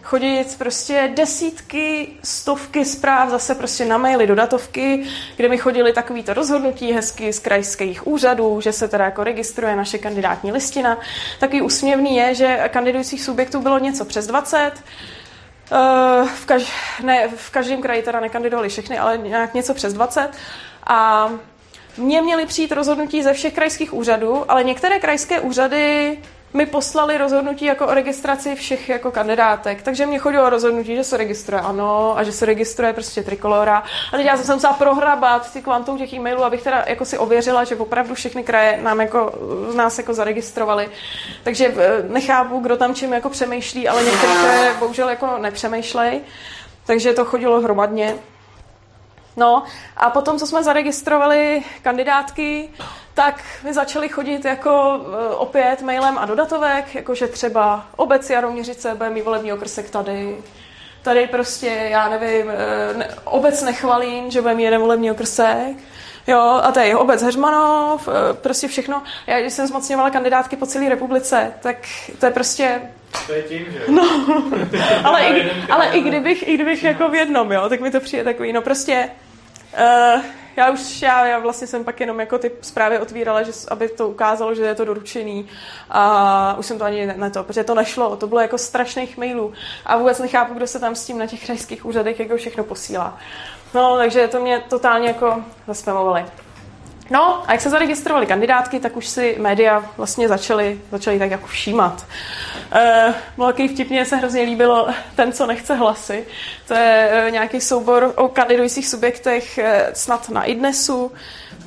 A: chodit prostě desítky, stovky zpráv zase prostě na maily do datovky, kde mi chodili takovýto rozhodnutí hezky z krajských úřadů, že se teda jako registruje naše kandidátní listina. Takový úsměvný je, že kandidujících subjektů bylo něco přes 20, Uh, v, kaž, ne, v každém kraji teda nekandidovali všechny, ale nějak něco přes 20. A mně měly přijít rozhodnutí ze všech krajských úřadů, ale některé krajské úřady mi poslali rozhodnutí jako o registraci všech jako kandidátek. Takže mě chodilo rozhodnutí, že se registruje ano a že se registruje prostě trikolora. A teď já jsem se musela prohrabat ty kvantum těch e-mailů, abych teda jako si ověřila, že opravdu všechny kraje nám jako, nás jako zaregistrovali. Takže eh, nechápu, kdo tam čím jako přemýšlí, ale některé kraje bohužel jako nepřemýšlej. Takže to chodilo hromadně. No a potom, co jsme zaregistrovali kandidátky, tak mi začali chodit jako e, opět mailem a dodatovek, jakože třeba obec Jaroměřice bude mít volební okrsek tady, tady prostě, já nevím, e, ne, obec Nechvalín, že bude mít jeden volební okrsek, Jo, a tady obec Heřmanov, e, prostě všechno. Já, když jsem zmocňovala kandidátky po celé republice, tak to je prostě...
B: To je tím, že?
A: No, [LAUGHS] ale, i, ale i kdybych, i kdybych jako v jednom, jo, tak mi to přijde takový, no prostě... Uh, já už, já, já vlastně jsem pak jenom jako ty zprávy otvírala, že, aby to ukázalo, že je to doručený a už jsem to ani ne to, protože to nešlo, to bylo jako strašných mailů a vůbec nechápu, kdo se tam s tím na těch krajských úřadech jako všechno posílá. No, takže to mě totálně jako zaspamovali. No a jak se zaregistrovali kandidátky, tak už si média vlastně začaly, začaly tak jako všímat. E, bylo takový vtipně, se hrozně líbilo ten, co nechce hlasy. To je e, nějaký soubor o kandidujících subjektech e, snad na IDNESu,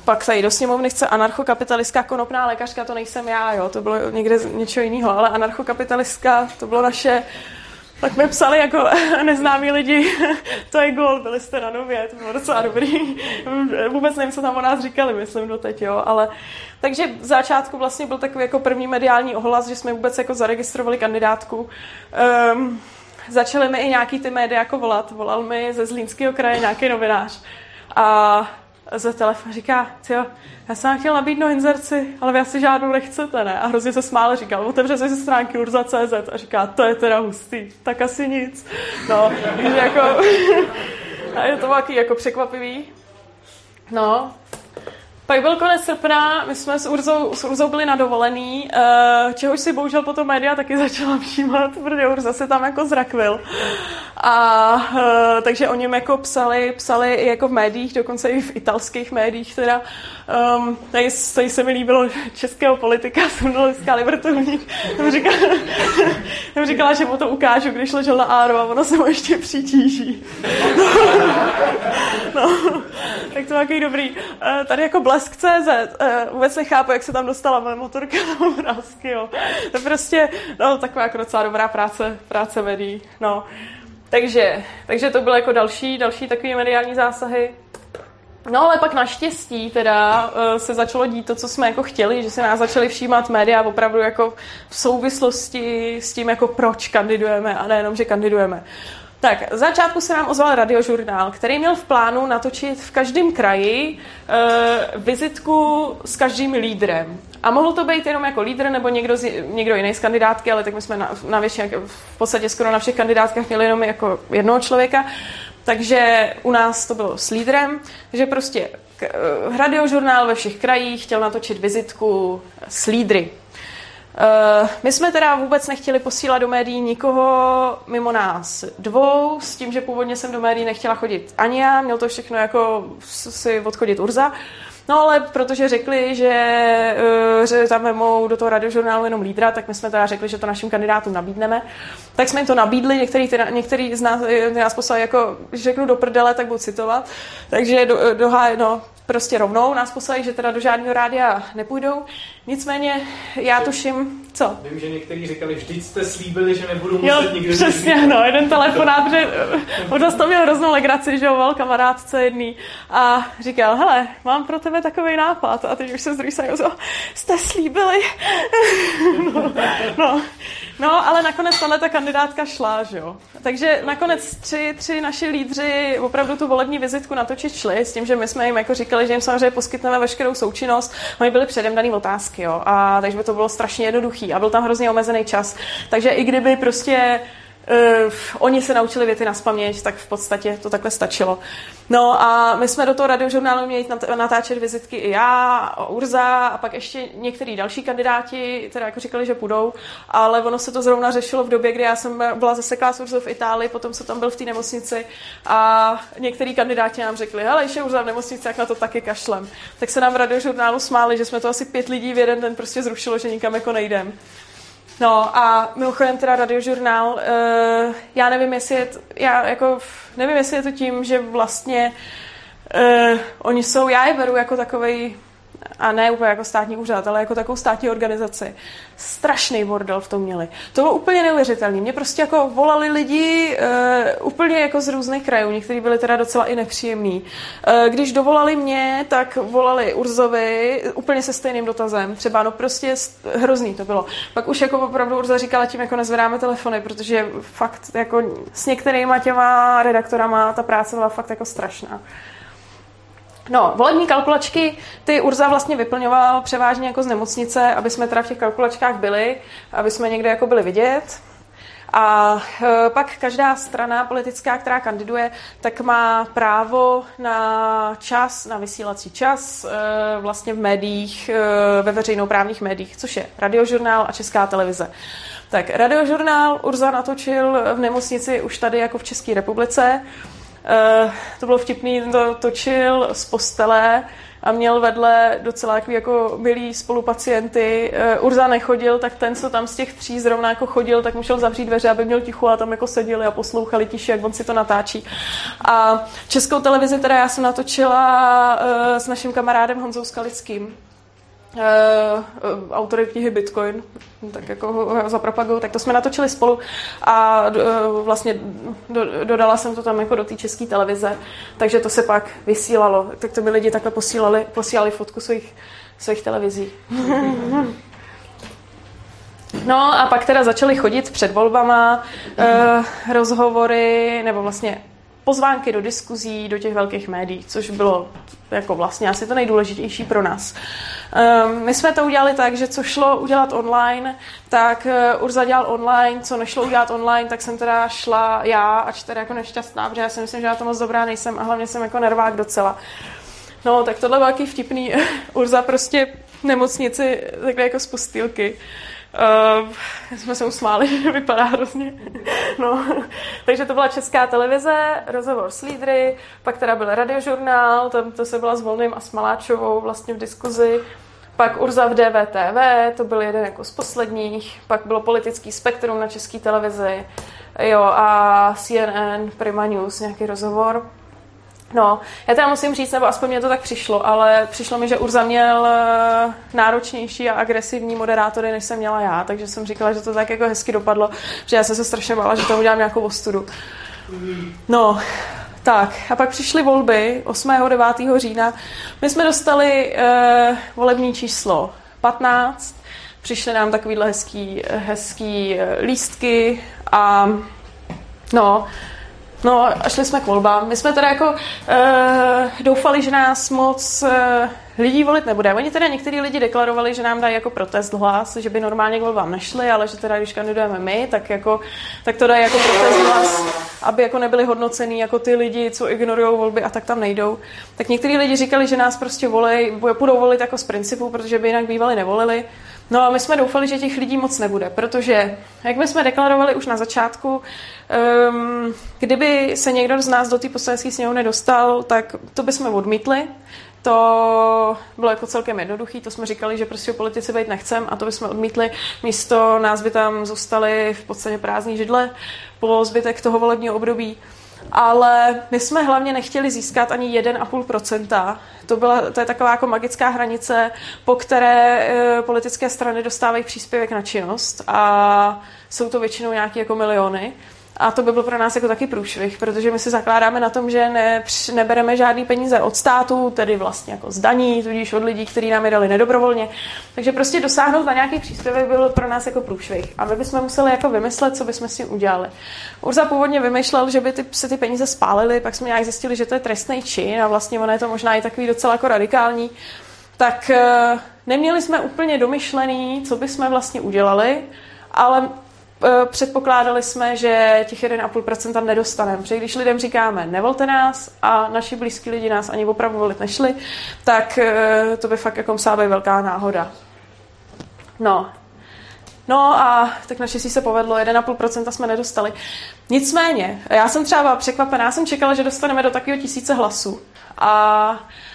A: pak tady do sněmovny chce anarchokapitalistka konopná lékařka, to nejsem já, jo, to bylo někde něčeho jiného, ale anarchokapitalistka, to bylo naše tak mi psali jako [LAUGHS] neznámí lidi, [LAUGHS] to je gol, byli jste na nově, to bylo docela dobrý. [LAUGHS] Vůbec nevím, co tam o nás říkali, myslím doteď, jo, ale takže v začátku vlastně byl takový jako první mediální ohlas, že jsme vůbec jako zaregistrovali kandidátku. Um, začaly mi i nějaký ty média jako volat. Volal mi ze Zlínského kraje nějaký novinář. A ze telefonu říká, jo, já jsem chtěl nabídnout inzerci, ale vy asi žádnou nechcete, ne? A hrozně se smále říkal, otevře se stránky urza.cz a říká, to je teda hustý, tak asi nic. No, takže jako, [LAUGHS] a je to taky jako překvapivý. No, pak byl konec srpna, my jsme s Urzou, s Urzou byli na dovolený, uh, čehož si bohužel potom média taky [LAUGHS] začala všímat, protože Urza se tam jako zrakvil. A uh, takže o něm jako psali, psali i jako v médiích, dokonce i v italských médiích teda. Um, tady, tady se mi líbilo českého politika, [LAUGHS] žurnalistka Libertovník. Tam říkala, [LAUGHS] říkala, že mu to ukážu, když ležel na áro a ono se mu ještě přitíží. [LAUGHS] no, tak to takový dobrý. Uh, tady jako Blesk.cz, uh, vůbec nechápu, jak se tam dostala moje motorka na obrázky, jo. To prostě, no, taková jako docela dobrá práce, práce médií, no. Takže, takže to byly jako další, další takové mediální zásahy. No ale pak naštěstí teda uh, se začalo dít to, co jsme jako chtěli, že se nás začaly všímat média opravdu jako v souvislosti s tím, jako proč kandidujeme a nejenom, že kandidujeme. Tak, z začátku se nám ozval radiožurnál, který měl v plánu natočit v každém kraji uh, vizitku s každým lídrem. A mohl to být jenom jako lídr nebo někdo, z, někdo jiný z kandidátky, ale tak my jsme na, na většině, v podstatě skoro na všech kandidátkách měli jenom jako jednoho člověka. Takže u nás to bylo s lídrem, že prostě uh, radiožurnál ve všech krajích chtěl natočit vizitku s lídry. Uh, my jsme teda vůbec nechtěli posílat do médií nikoho mimo nás dvou, s tím, že původně jsem do médií nechtěla chodit ani já, měl to všechno jako si odchodit Urza. No ale protože řekli, že, uh, že tam vemou do toho radiožurnálu jenom lídra, tak my jsme teda řekli, že to našim kandidátům nabídneme. Tak jsme jim to nabídli, některý, ty, některý z nás, nás poslali jako, že řeknu do prdele, tak budu citovat. Takže do, do, no, prostě rovnou nás poslali, že teda do žádného rádia nepůjdou. Nicméně já tuším, co?
B: Vím, že někteří říkali, vždyť jste slíbili, že nebudu muset
A: jo,
B: nikdy
A: přesně,
B: říct.
A: no, jeden telefonát, že od nás to měl hroznou legraci, že volal kamarádce jedný a říkal, hele, mám pro tebe takový nápad a teď už se z druhé strany jste slíbili. [LAUGHS] no, no, no, ale nakonec tahle ta kandidátka šla, že jo. Takže nakonec tři, tři naši lídři opravdu tu volební vizitku natočit šli s tím, že my jsme jim jako říkali, že jim samozřejmě poskytneme veškerou součinnost. Oni byli předem daný otázky, jo. A takže by to bylo strašně a byl tam hrozně omezený čas. Takže i kdyby prostě Uh, oni se naučili věty na spaměť, tak v podstatě to takhle stačilo. No a my jsme do toho radiožurnálu měli natáčet vizitky i já, Urza a pak ještě některý další kandidáti, teda jako říkali, že půjdou, ale ono se to zrovna řešilo v době, kdy já jsem byla zaseklá s Urzou v Itálii, potom jsem tam byl v té nemocnici a některý kandidáti nám řekli, hele, ještě Urza v nemocnici, jak na to taky kašlem. Tak se nám v radiožurnálu smáli, že jsme to asi pět lidí v jeden den prostě zrušilo, že nikam jako nejdem. No a mimochodem teda radiožurnál, uh, já nevím, jestli je to, já jako, nevím, jestli je to tím, že vlastně uh, oni jsou, já je beru jako takovej a ne úplně jako státní úřad, ale jako takovou státní organizaci. Strašný bordel v tom měli. To bylo úplně neuvěřitelné. Mě prostě jako volali lidi uh, úplně jako z různých krajů, někteří byli teda docela i nepříjemní. Uh, když dovolali mě, tak volali Urzovi úplně se stejným dotazem. Třeba no prostě hrozný to bylo. Pak už jako opravdu Urza říkala tím, jako nezvedáme telefony, protože fakt jako s některýma těma redaktorama ta práce byla fakt jako strašná. No, volební kalkulačky, ty Urza vlastně vyplňoval převážně jako z nemocnice, aby jsme teda v těch kalkulačkách byli, aby jsme někde jako byli vidět. A e, pak každá strana politická, která kandiduje, tak má právo na čas, na vysílací čas e, vlastně v médiích, e, ve veřejnoprávních médiích, což je radiožurnál a česká televize. Tak radiožurnál Urza natočil v nemocnici už tady jako v České republice. Uh, to bylo vtipný, ten to točil z postele a měl vedle docela takový jako milý spolupacienty. Uh, Urza nechodil, tak ten, co tam z těch tří zrovna jako chodil, tak musel zavřít dveře, aby měl ticho a tam jako seděli a poslouchali tiše, jak on si to natáčí. A českou televizi teda já jsem natočila uh, s naším kamarádem Honzou Skalickým uh, autory knihy Bitcoin, tak jako ho zapropagují, tak to jsme natočili spolu a uh, vlastně do, dodala jsem to tam jako do té české televize, takže to se pak vysílalo. Tak to by lidi takhle posílali, posílali fotku svých, svých televizí. [LAUGHS] No a pak teda začaly chodit před volbama uh, rozhovory, nebo vlastně pozvánky do diskuzí do těch velkých médií, což bylo jako vlastně asi to nejdůležitější pro nás. Um, my jsme to udělali tak, že co šlo udělat online, tak uh, Urza dělal online, co nešlo udělat online, tak jsem teda šla já, ač teda jako nešťastná, protože já si myslím, že já to moc dobrá nejsem a hlavně jsem jako nervák docela. No, tak tohle byl vtipný. [LAUGHS] Urza prostě nemocnici takhle jako z pustýlky. Uh, jsme se usmáli, [LAUGHS] že vypadá hrozně. no. Takže to byla česká televize, rozhovor s lídry, pak teda byl radiožurnál, tam to se byla s Volným a s Maláčovou vlastně v diskuzi. Pak Urza v DVTV, to byl jeden jako z posledních. Pak bylo politický spektrum na české televizi. Jo, a CNN, Prima News, nějaký rozhovor. No, já teda musím říct, nebo aspoň mě to tak přišlo, ale přišlo mi, že Urza měl eh, náročnější a agresivní moderátory, než jsem měla já, takže jsem říkala, že to tak jako hezky dopadlo, že já jsem se strašně bála, že to udělám nějakou ostudu. No, tak, a pak přišly volby 8. 9. října. My jsme dostali uh, volební číslo 15, přišly nám takovýhle hezký, hezký eh, lístky a no, No a šli jsme k volbám. My jsme teda jako uh, doufali, že nás moc uh, lidí volit nebude. Oni teda někteří lidi deklarovali, že nám dají jako protest hlas, že by normálně k volbám nešli, ale že teda když kandidujeme my, tak, jako, tak to dají jako protest hlas, aby jako nebyli hodnocený jako ty lidi, co ignorují volby a tak tam nejdou. Tak někteří lidi říkali, že nás prostě volej, budou volit jako z principu, protože by jinak bývali nevolili. No a my jsme doufali, že těch lidí moc nebude, protože, jak my jsme deklarovali už na začátku, um, kdyby se někdo z nás do té poslanecké sněmovny dostal, tak to bychom odmítli. To bylo jako celkem jednoduché, to jsme říkali, že prostě o politici být nechcem a to bychom odmítli. Místo nás by tam zůstaly v podstatě prázdní židle po zbytek toho volebního období ale my jsme hlavně nechtěli získat ani 1,5%. To, byla, to je taková jako magická hranice, po které e, politické strany dostávají příspěvek na činnost a jsou to většinou nějaké jako miliony. A to by byl pro nás jako taky průšvih, protože my si zakládáme na tom, že ne, nebereme žádný peníze od státu, tedy vlastně jako z daní, tudíž od lidí, kteří nám je dali nedobrovolně. Takže prostě dosáhnout na nějaký příspěvek byl pro nás jako průšvih. A my bychom museli jako vymyslet, co bychom s tím udělali. Urza původně vymýšlel, že by ty, se ty peníze spálily, pak jsme nějak zjistili, že to je trestný čin a vlastně ono je to možná i takový docela jako radikální. Tak uh, neměli jsme úplně domyšlený, co bychom vlastně udělali, ale Eh, předpokládali jsme, že těch 1,5% nedostaneme. Protože když lidem říkáme, nevolte nás a naši blízkí lidi nás ani opravdu volit nešli, tak eh, to by fakt jako musela být velká náhoda. No, No a tak naštěstí se povedlo, 1,5% jsme nedostali. Nicméně, já jsem třeba překvapená, já jsem čekala, že dostaneme do takového tisíce hlasů. A Eh,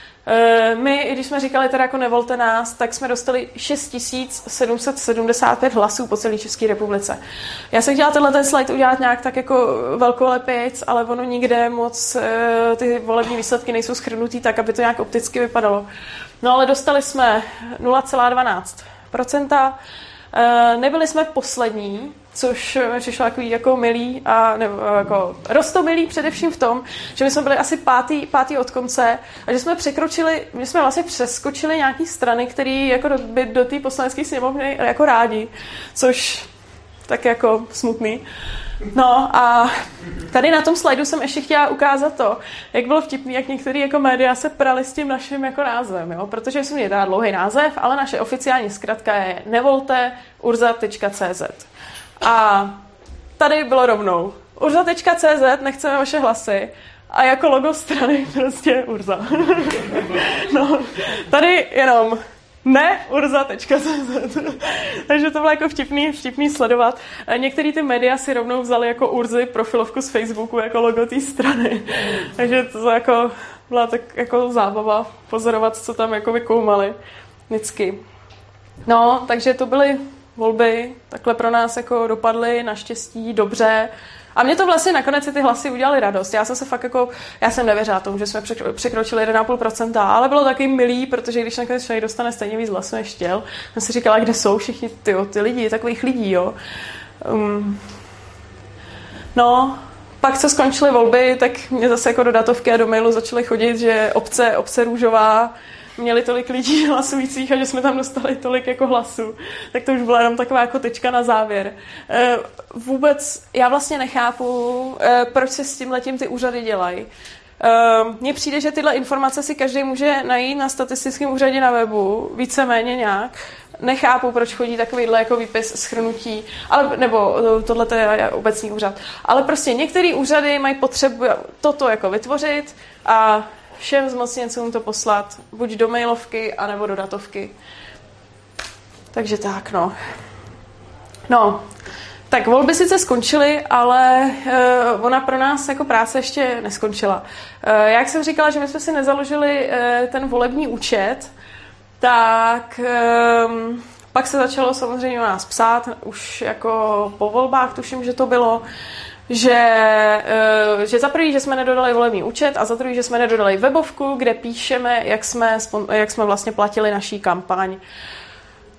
A: my, i když jsme říkali teda jako nevolte nás, tak jsme dostali 6775 hlasů po celé České republice. Já jsem chtěla tenhle ten slide udělat nějak tak jako velkolepějc, ale ono nikde moc eh, ty volební výsledky nejsou schrnutý tak, aby to nějak opticky vypadalo. No ale dostali jsme 0,12%. Eh, nebyli jsme poslední, což mi přišlo takový jako milý a nebo jako rostomilý především v tom, že my jsme byli asi pátý, pátý od konce a že jsme překročili, my jsme vlastně přeskočili nějaký strany, které jako do, by do té poslanecké sněmovny jako rádi, což tak jako smutný. No a tady na tom slajdu jsem ještě chtěla ukázat to, jak bylo vtipný, jak některé jako média se prali s tím naším jako názvem, jo? protože jsem měl dlouhý název, ale naše oficiální zkratka je nevolte urza.cz. A tady bylo rovnou. Urza.cz, nechceme vaše hlasy. A jako logo strany prostě Urza. [LAUGHS] no, tady jenom ne urza.cz. [LAUGHS] Takže to bylo jako vtipný, vtipný sledovat. Některé ty média si rovnou vzali jako Urzy profilovku z Facebooku jako logo té strany. [LAUGHS] Takže to jako byla tak jako zábava pozorovat, co tam jako vykoumali vždycky. No, takže to byly volby takhle pro nás jako dopadly naštěstí dobře. A mě to vlastně nakonec ty hlasy udělali radost. Já jsem se fakt jako, já jsem nevěřila tomu, že jsme překročili 1,5%, ale bylo taky milý, protože když nakonec člověk dostane stejně víc hlasů než chtěl, jsem si říkala, kde jsou všichni ty, ty lidi, takových lidí, jo. Um, no, pak co skončily volby, tak mě zase jako do datovky a do mailu začaly chodit, že obce, obce Růžová měli tolik lidí [LAUGHS] hlasujících a že jsme tam dostali tolik jako hlasů. Tak to už byla jenom taková jako tečka na závěr. E, vůbec, já vlastně nechápu, e, proč se s tím letím ty úřady dělají. Uh, mně přijde, že tyhle informace si každý může najít na statistickém úřadě na webu, víceméně nějak. Nechápu, proč chodí takovýhle jako výpis schrnutí, ale, nebo tohle je obecní úřad. Ale prostě některé úřady mají potřebu toto jako vytvořit a všem zmocněncům to poslat buď do mailovky, anebo do datovky. Takže tak, no. No, tak volby sice skončily, ale uh, ona pro nás jako práce ještě neskončila. Uh, jak jsem říkala, že my jsme si nezaložili uh, ten volební účet, tak um, pak se začalo samozřejmě o nás psát, už jako po volbách tuším, že to bylo, že, uh, že za prvý, že jsme nedodali volební účet a za druhý, že jsme nedodali webovku, kde píšeme, jak jsme, jak jsme vlastně platili naší kampaň.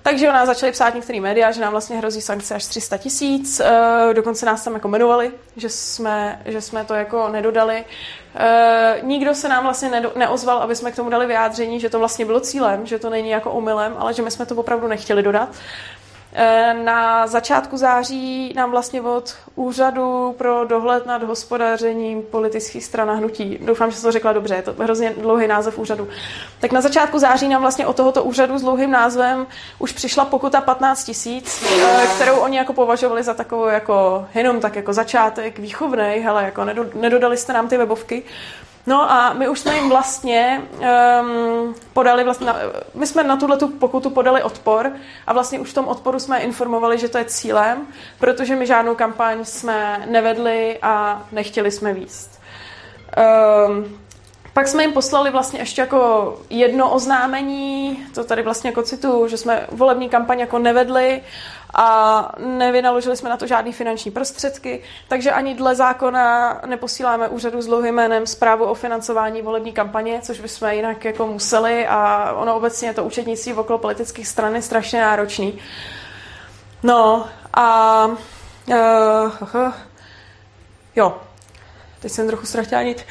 A: Takže o nás začali psát některé média, že nám vlastně hrozí sankce až 300 tisíc. Uh, dokonce nás tam jako jmenovali, že jsme, že jsme to jako nedodali. Uh, nikdo se nám vlastně neozval, aby jsme k tomu dali vyjádření, že to vlastně bylo cílem, že to není jako omylem, ale že my jsme to opravdu nechtěli dodat. Eh, na začátku září nám vlastně od Úřadu pro dohled nad hospodařením politických stran a hnutí, doufám, že jsem to řekla dobře, je to hrozně dlouhý název úřadu, tak na začátku září nám vlastně od tohoto úřadu s dlouhým názvem už přišla pokuta 15 tisíc, eh, kterou oni jako považovali za takovou jako jenom tak jako začátek výchovnej, hele, jako nedodali jste nám ty webovky, No a my už jsme jim vlastně um, podali, vlastně, my jsme na tuhle pokutu podali odpor a vlastně už v tom odporu jsme informovali, že to je cílem, protože my žádnou kampaň jsme nevedli a nechtěli jsme výst. Um, pak jsme jim poslali vlastně ještě jako jedno oznámení, to tady vlastně jako citu, že jsme volební kampaň jako nevedli a nevynaložili jsme na to žádné finanční prostředky, takže ani dle zákona neposíláme úřadu s dlouhým jménem zprávu o financování volební kampaně, což bychom jinak jako museli a ono obecně je to účetnictví okolo politických stran je strašně náročný. No a uh, uh, jo, teď jsem trochu ztratila nit.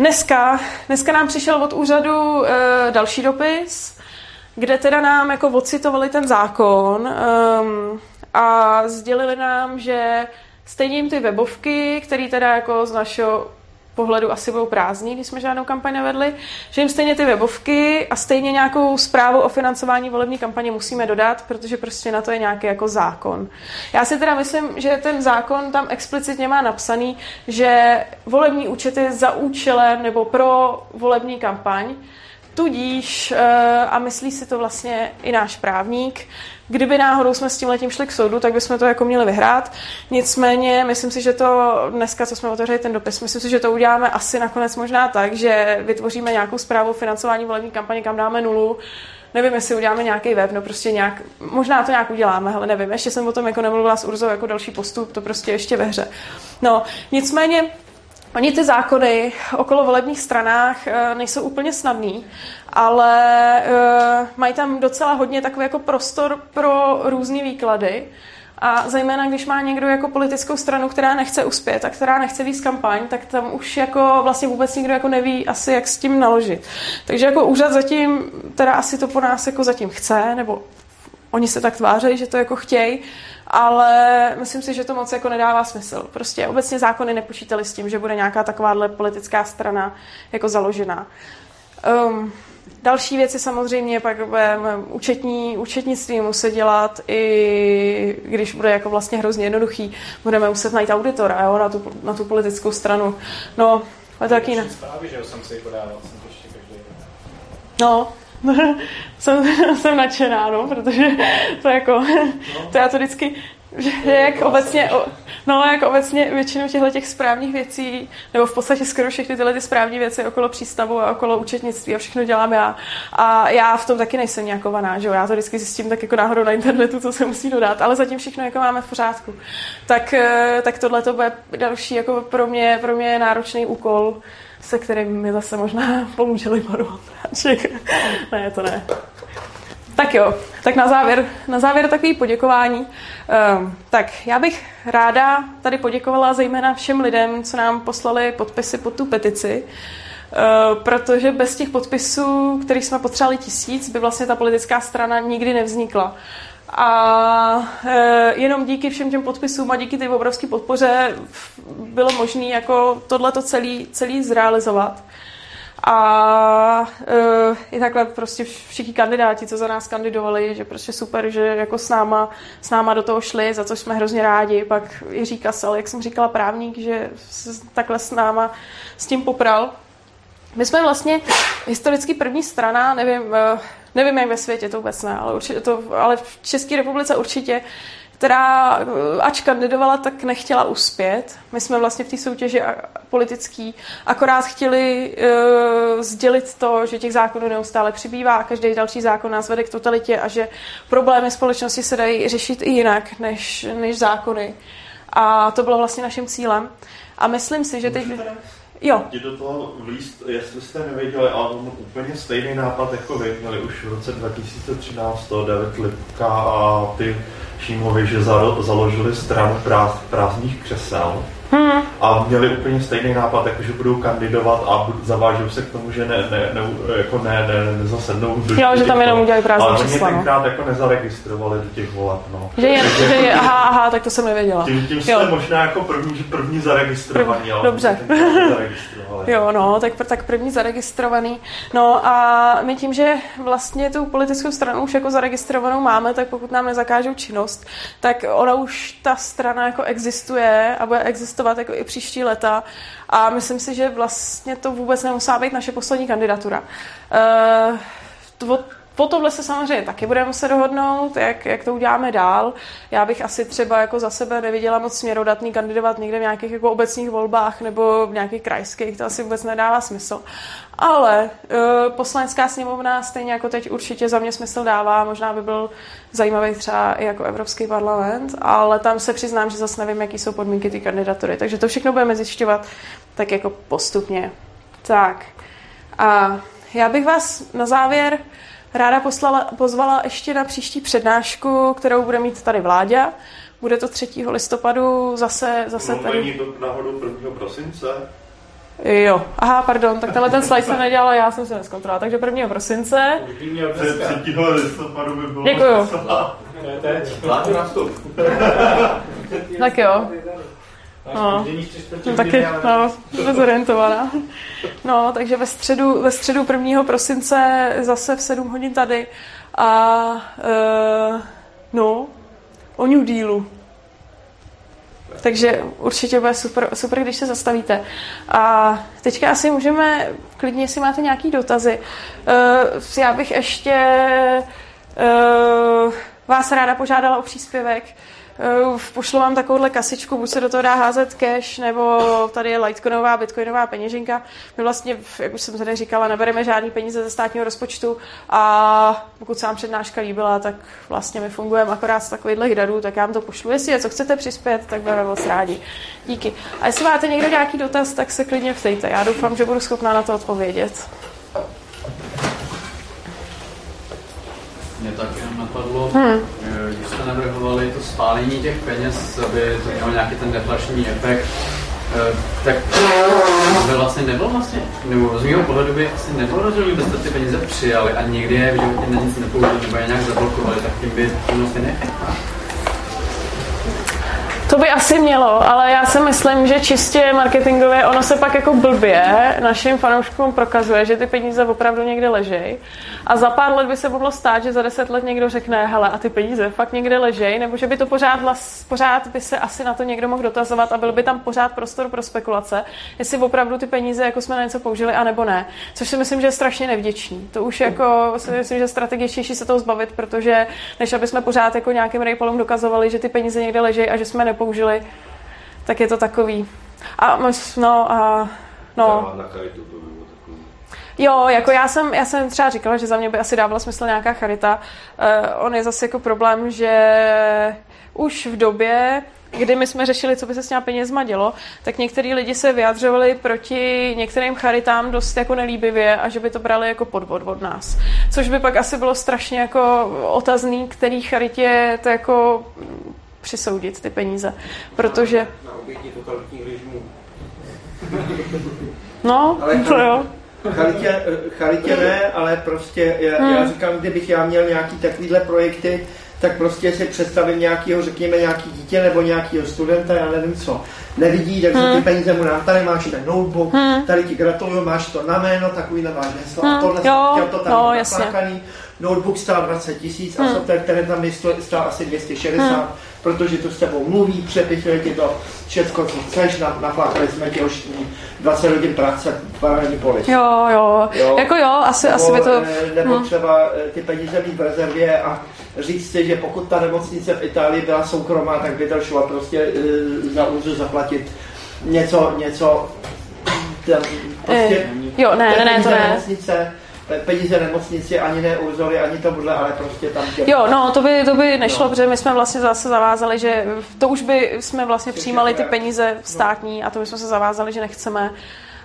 A: Dneska, dneska nám přišel od úřadu uh, další dopis, kde teda nám jako ocitovali ten zákon um, a sdělili nám, že stejně jim ty webovky, které teda jako z našeho pohledu asi budou prázdný, když jsme žádnou kampaň nevedli, že jim stejně ty webovky a stejně nějakou zprávu o financování volební kampaně musíme dodat, protože prostě na to je nějaký jako zákon. Já si teda myslím, že ten zákon tam explicitně má napsaný, že volební účet je za účelem nebo pro volební kampaň, Tudíž, eh, a myslí si to vlastně i náš právník, kdyby náhodou jsme s tím letím šli k soudu, tak bychom to jako měli vyhrát. Nicméně, myslím si, že to dneska, co jsme otevřeli ten dopis, myslím si, že to uděláme asi nakonec možná tak, že vytvoříme nějakou zprávu o financování volební kampaně, kam dáme nulu, nevím, jestli uděláme nějaký web, no prostě nějak, možná to nějak uděláme, ale nevím, ještě jsem o tom jako nemluvila s Urzou jako další postup, to prostě ještě ve hře. No, nicméně Oni ty zákony okolo volebních stranách eh, nejsou úplně snadný, ale eh, mají tam docela hodně takový jako prostor pro různé výklady. A zejména, když má někdo jako politickou stranu, která nechce uspět a která nechce víc kampaň, tak tam už jako vlastně vůbec nikdo jako neví asi, jak s tím naložit. Takže jako úřad zatím, teda asi to po nás jako zatím chce, nebo oni se tak tvářejí, že to jako chtějí, ale myslím si, že to moc jako nedává smysl. Prostě obecně zákony nepočítali s tím, že bude nějaká takováhle politická strana jako založená. Um, další věci samozřejmě pak účetní, účetnictví muset dělat, i když bude jako vlastně hrozně jednoduchý, budeme muset najít auditora jo, na, tu, na tu politickou stranu. No, ale to taky ne.
B: Zprávy, že jsem si podával, jsem to ještě každý
A: No, [LAUGHS] jsem, [LAUGHS] jsem nadšená, no, protože to jako, to já to vždycky, že jak obecně, no jak obecně většinu těchto těch správních věcí, nebo v podstatě skoro všechny tyhle ty správní věci okolo přístavu a okolo účetnictví a všechno dělám já. A já v tom taky nejsem nějakovaná, že jo, já to vždycky zjistím tak jako náhodou na internetu, co se musí dodat, ale zatím všechno jako máme v pořádku. Tak, eh, tak tohle to bude další jako pro mě, pro mě náročný úkol, se kterým mi zase možná [LAUGHS] pomůže Libor Vondráček. ne, to ne. Tak jo, tak na závěr, na závěr takový poděkování. Um, tak já bych ráda tady poděkovala zejména všem lidem, co nám poslali podpisy pod tu petici. protože bez těch podpisů, kterých jsme potřebovali tisíc, by vlastně ta politická strana nikdy nevznikla. A e, jenom díky všem těm podpisům a díky té obrovské podpoře bylo možné jako tohleto celý, celý zrealizovat. A uh, i takhle prostě všichni kandidáti, co za nás kandidovali, že prostě super, že jako s náma, s náma do toho šli, za co jsme hrozně rádi. Pak Jiří Kasel, jak jsem říkala, právník, že takhle s náma s tím popral. My jsme vlastně historicky první strana, nevím, uh, nevím jak ve světě, to vůbec ne, ale, určitě to, ale v České republice určitě, která eh, ač kandidovala, tak nechtěla uspět. My jsme vlastně v té soutěži politický akorát chtěli uh, sdělit to, že těch zákonů neustále přibývá a každý další zákon nás vede k totalitě a že problémy společnosti se dají řešit i jinak než, než zákony. A to bylo vlastně naším cílem. A myslím si, že teď... Jo.
C: Ti do toho vlíst, jestli jste nevěděli, ale on úplně stejný nápad jako vy měli už v roce 2013 to David Lipka a ty Šímovi, že založili stranu práz, prázdných křesel Hmm. A měli úplně stejný nápad, jako že budou kandidovat a zavážou se k tomu, že ne, ne, ne, jako ne, ne, nezasednou do
A: Jo, že tam jenom udělají prázdné čísla.
C: Ale mě tenkrát jako nezaregistrovali do těch voleb, no.
A: Že je, že je, aha, aha, tak to jsem nevěděla.
C: Tím, tím jste možná jako první, že první zaregistrovaný, Prv, ale
A: Dobře. [LAUGHS] jo, no, tak, tak první zaregistrovaný. No a my tím, že vlastně tu politickou stranu už jako zaregistrovanou máme, tak pokud nám nezakážou činnost, tak ona už ta strana jako existuje a bude existovat existovat jako i příští leta a myslím si, že vlastně to vůbec nemusí být naše poslední kandidatura. Uh, po tohle se samozřejmě taky budeme muset dohodnout, jak, jak to uděláme dál. Já bych asi třeba jako za sebe neviděla moc směrodatný kandidovat někde v nějakých jako obecních volbách nebo v nějakých krajských, to asi vůbec nedává smysl. Ale uh, poslanecká sněmovna stejně jako teď určitě za mě smysl dává, možná by byl zajímavý třeba i jako Evropský parlament, ale tam se přiznám, že zase nevím, jaký jsou podmínky ty kandidatury. Takže to všechno budeme zjišťovat tak jako postupně. Tak. A já bych vás na závěr ráda poslala, pozvala ještě na příští přednášku, kterou bude mít tady vláďa. Bude to 3. listopadu zase, zase
C: tady. Není to náhodou 1. prosince?
A: Jo, aha, pardon, tak tenhle ten slide jsem nedělala, já jsem se neskontrolovala, takže 1. prosince.
C: 3. listopadu by bylo.
A: Děkuju. [LAUGHS] tak jo. No, no taky, no, dezorientovaná. No, takže ve středu, ve středu 1. prosince zase v 7 hodin tady a uh, no, o New Dealu. Takže určitě bude super, super, když se zastavíte. A teďka asi můžeme, klidně, jestli máte nějaký dotazy. Uh, já bych ještě uh, vás ráda požádala o příspěvek. Eh, pošlu vám takovouhle kasičku, buď se do toho dá házet cash, nebo tady je Litecoinová, Bitcoinová peněženka. My vlastně, jak už jsem tady říkala, nebereme žádný peníze ze státního rozpočtu a pokud se vám přednáška líbila, tak vlastně my fungujeme akorát z takovýchhle darů, tak já vám to pošlu. Jestli je co chcete přispět, tak budeme moc rádi. Díky. A jestli máte někdo nějaký dotaz, tak se klidně ptejte. Já doufám, že budu schopná na to odpovědět.
D: Mě tak jenom napadlo, hmm. když jste navrhovali to spálení těch peněz, aby to mělo nějaký ten deflační efekt, eh, tak by vlastně nebylo vlastně, nebo z mého pohledu by asi nebylo rozdíl, kdybyste ty peníze přijali a nikdy je v životě na nic nepoužili nebo je nějak zablokovali, tak tím by to vlastně neefektná.
A: To by asi mělo, ale já si myslím, že čistě marketingově ono se pak jako blbě našim fanouškům prokazuje, že ty peníze opravdu někde ležejí. A za pár let by se mohlo stát, že za deset let někdo řekne, hele, a ty peníze fakt někde ležejí, nebo že by to pořád, pořád by se asi na to někdo mohl dotazovat a byl by tam pořád prostor pro spekulace, jestli opravdu ty peníze jako jsme na něco použili, anebo ne. Což si myslím, že je strašně nevděčný. To už jako si myslím, že strategičtější se toho zbavit, protože než aby jsme pořád jako nějakým rejpolům dokazovali, že ty peníze někde ležejí a že jsme nepoužili, tak je to takový. A no a no. Jo, jako já jsem, já jsem třeba říkala, že za mě by asi dávala smysl nějaká charita. Uh, on je zase jako problém, že už v době, kdy my jsme řešili, co by se s těma penězma dělo, tak některý lidi se vyjadřovali proti některým charitám dost jako nelíbivě a že by to brali jako podvod od nás. Což by pak asi bylo strašně jako otazný, který charitě to jako přisoudit ty peníze. Protože...
E: Na oběti totalitních režimů. [LAUGHS]
A: No, Ale to jo.
E: Charitě, eh, charitě ne, ale prostě já, hmm. já říkám, kdybych já měl nějaký takovýhle projekty, tak prostě si představím nějakého, řekněme, nějaký dítě nebo nějakého studenta, já nevím co, nevidí, tak hmm. ty peníze mu nám, tady máš ten notebook, hmm. tady ti gratuluju, máš to na jméno, takový máš heslo, hmm. a tohle jo, chtěl to tady no, notebook stál 20 tisíc hmm. a software, který tam stál asi 260, hmm. Protože to s tebou mluví, přepisuje ti to všechno, co chceš, naflákali jsme ti už 20 hodin práce v poli.
A: Jo, jo, jo, jako jo, asi, nebo, asi by to...
E: Eh, nebo hmm. třeba eh, ty peníze mít v rezervě a říct si, že pokud ta nemocnice v Itálii byla soukromá, tak by to šlo prostě uh, za úřu zaplatit něco, něco ten, prostě,
A: e, jo, ne, ne, ne, to ne.
E: Nemocnice, peníze nemocnici, ani ne Urzovi, ani tomuhle, ale prostě tam tě...
A: Jo, no, to by, to by nešlo, no. protože my jsme vlastně zase zavázali, že to už by jsme vlastně přijímali ty peníze státní a to by jsme se zavázali, že nechceme.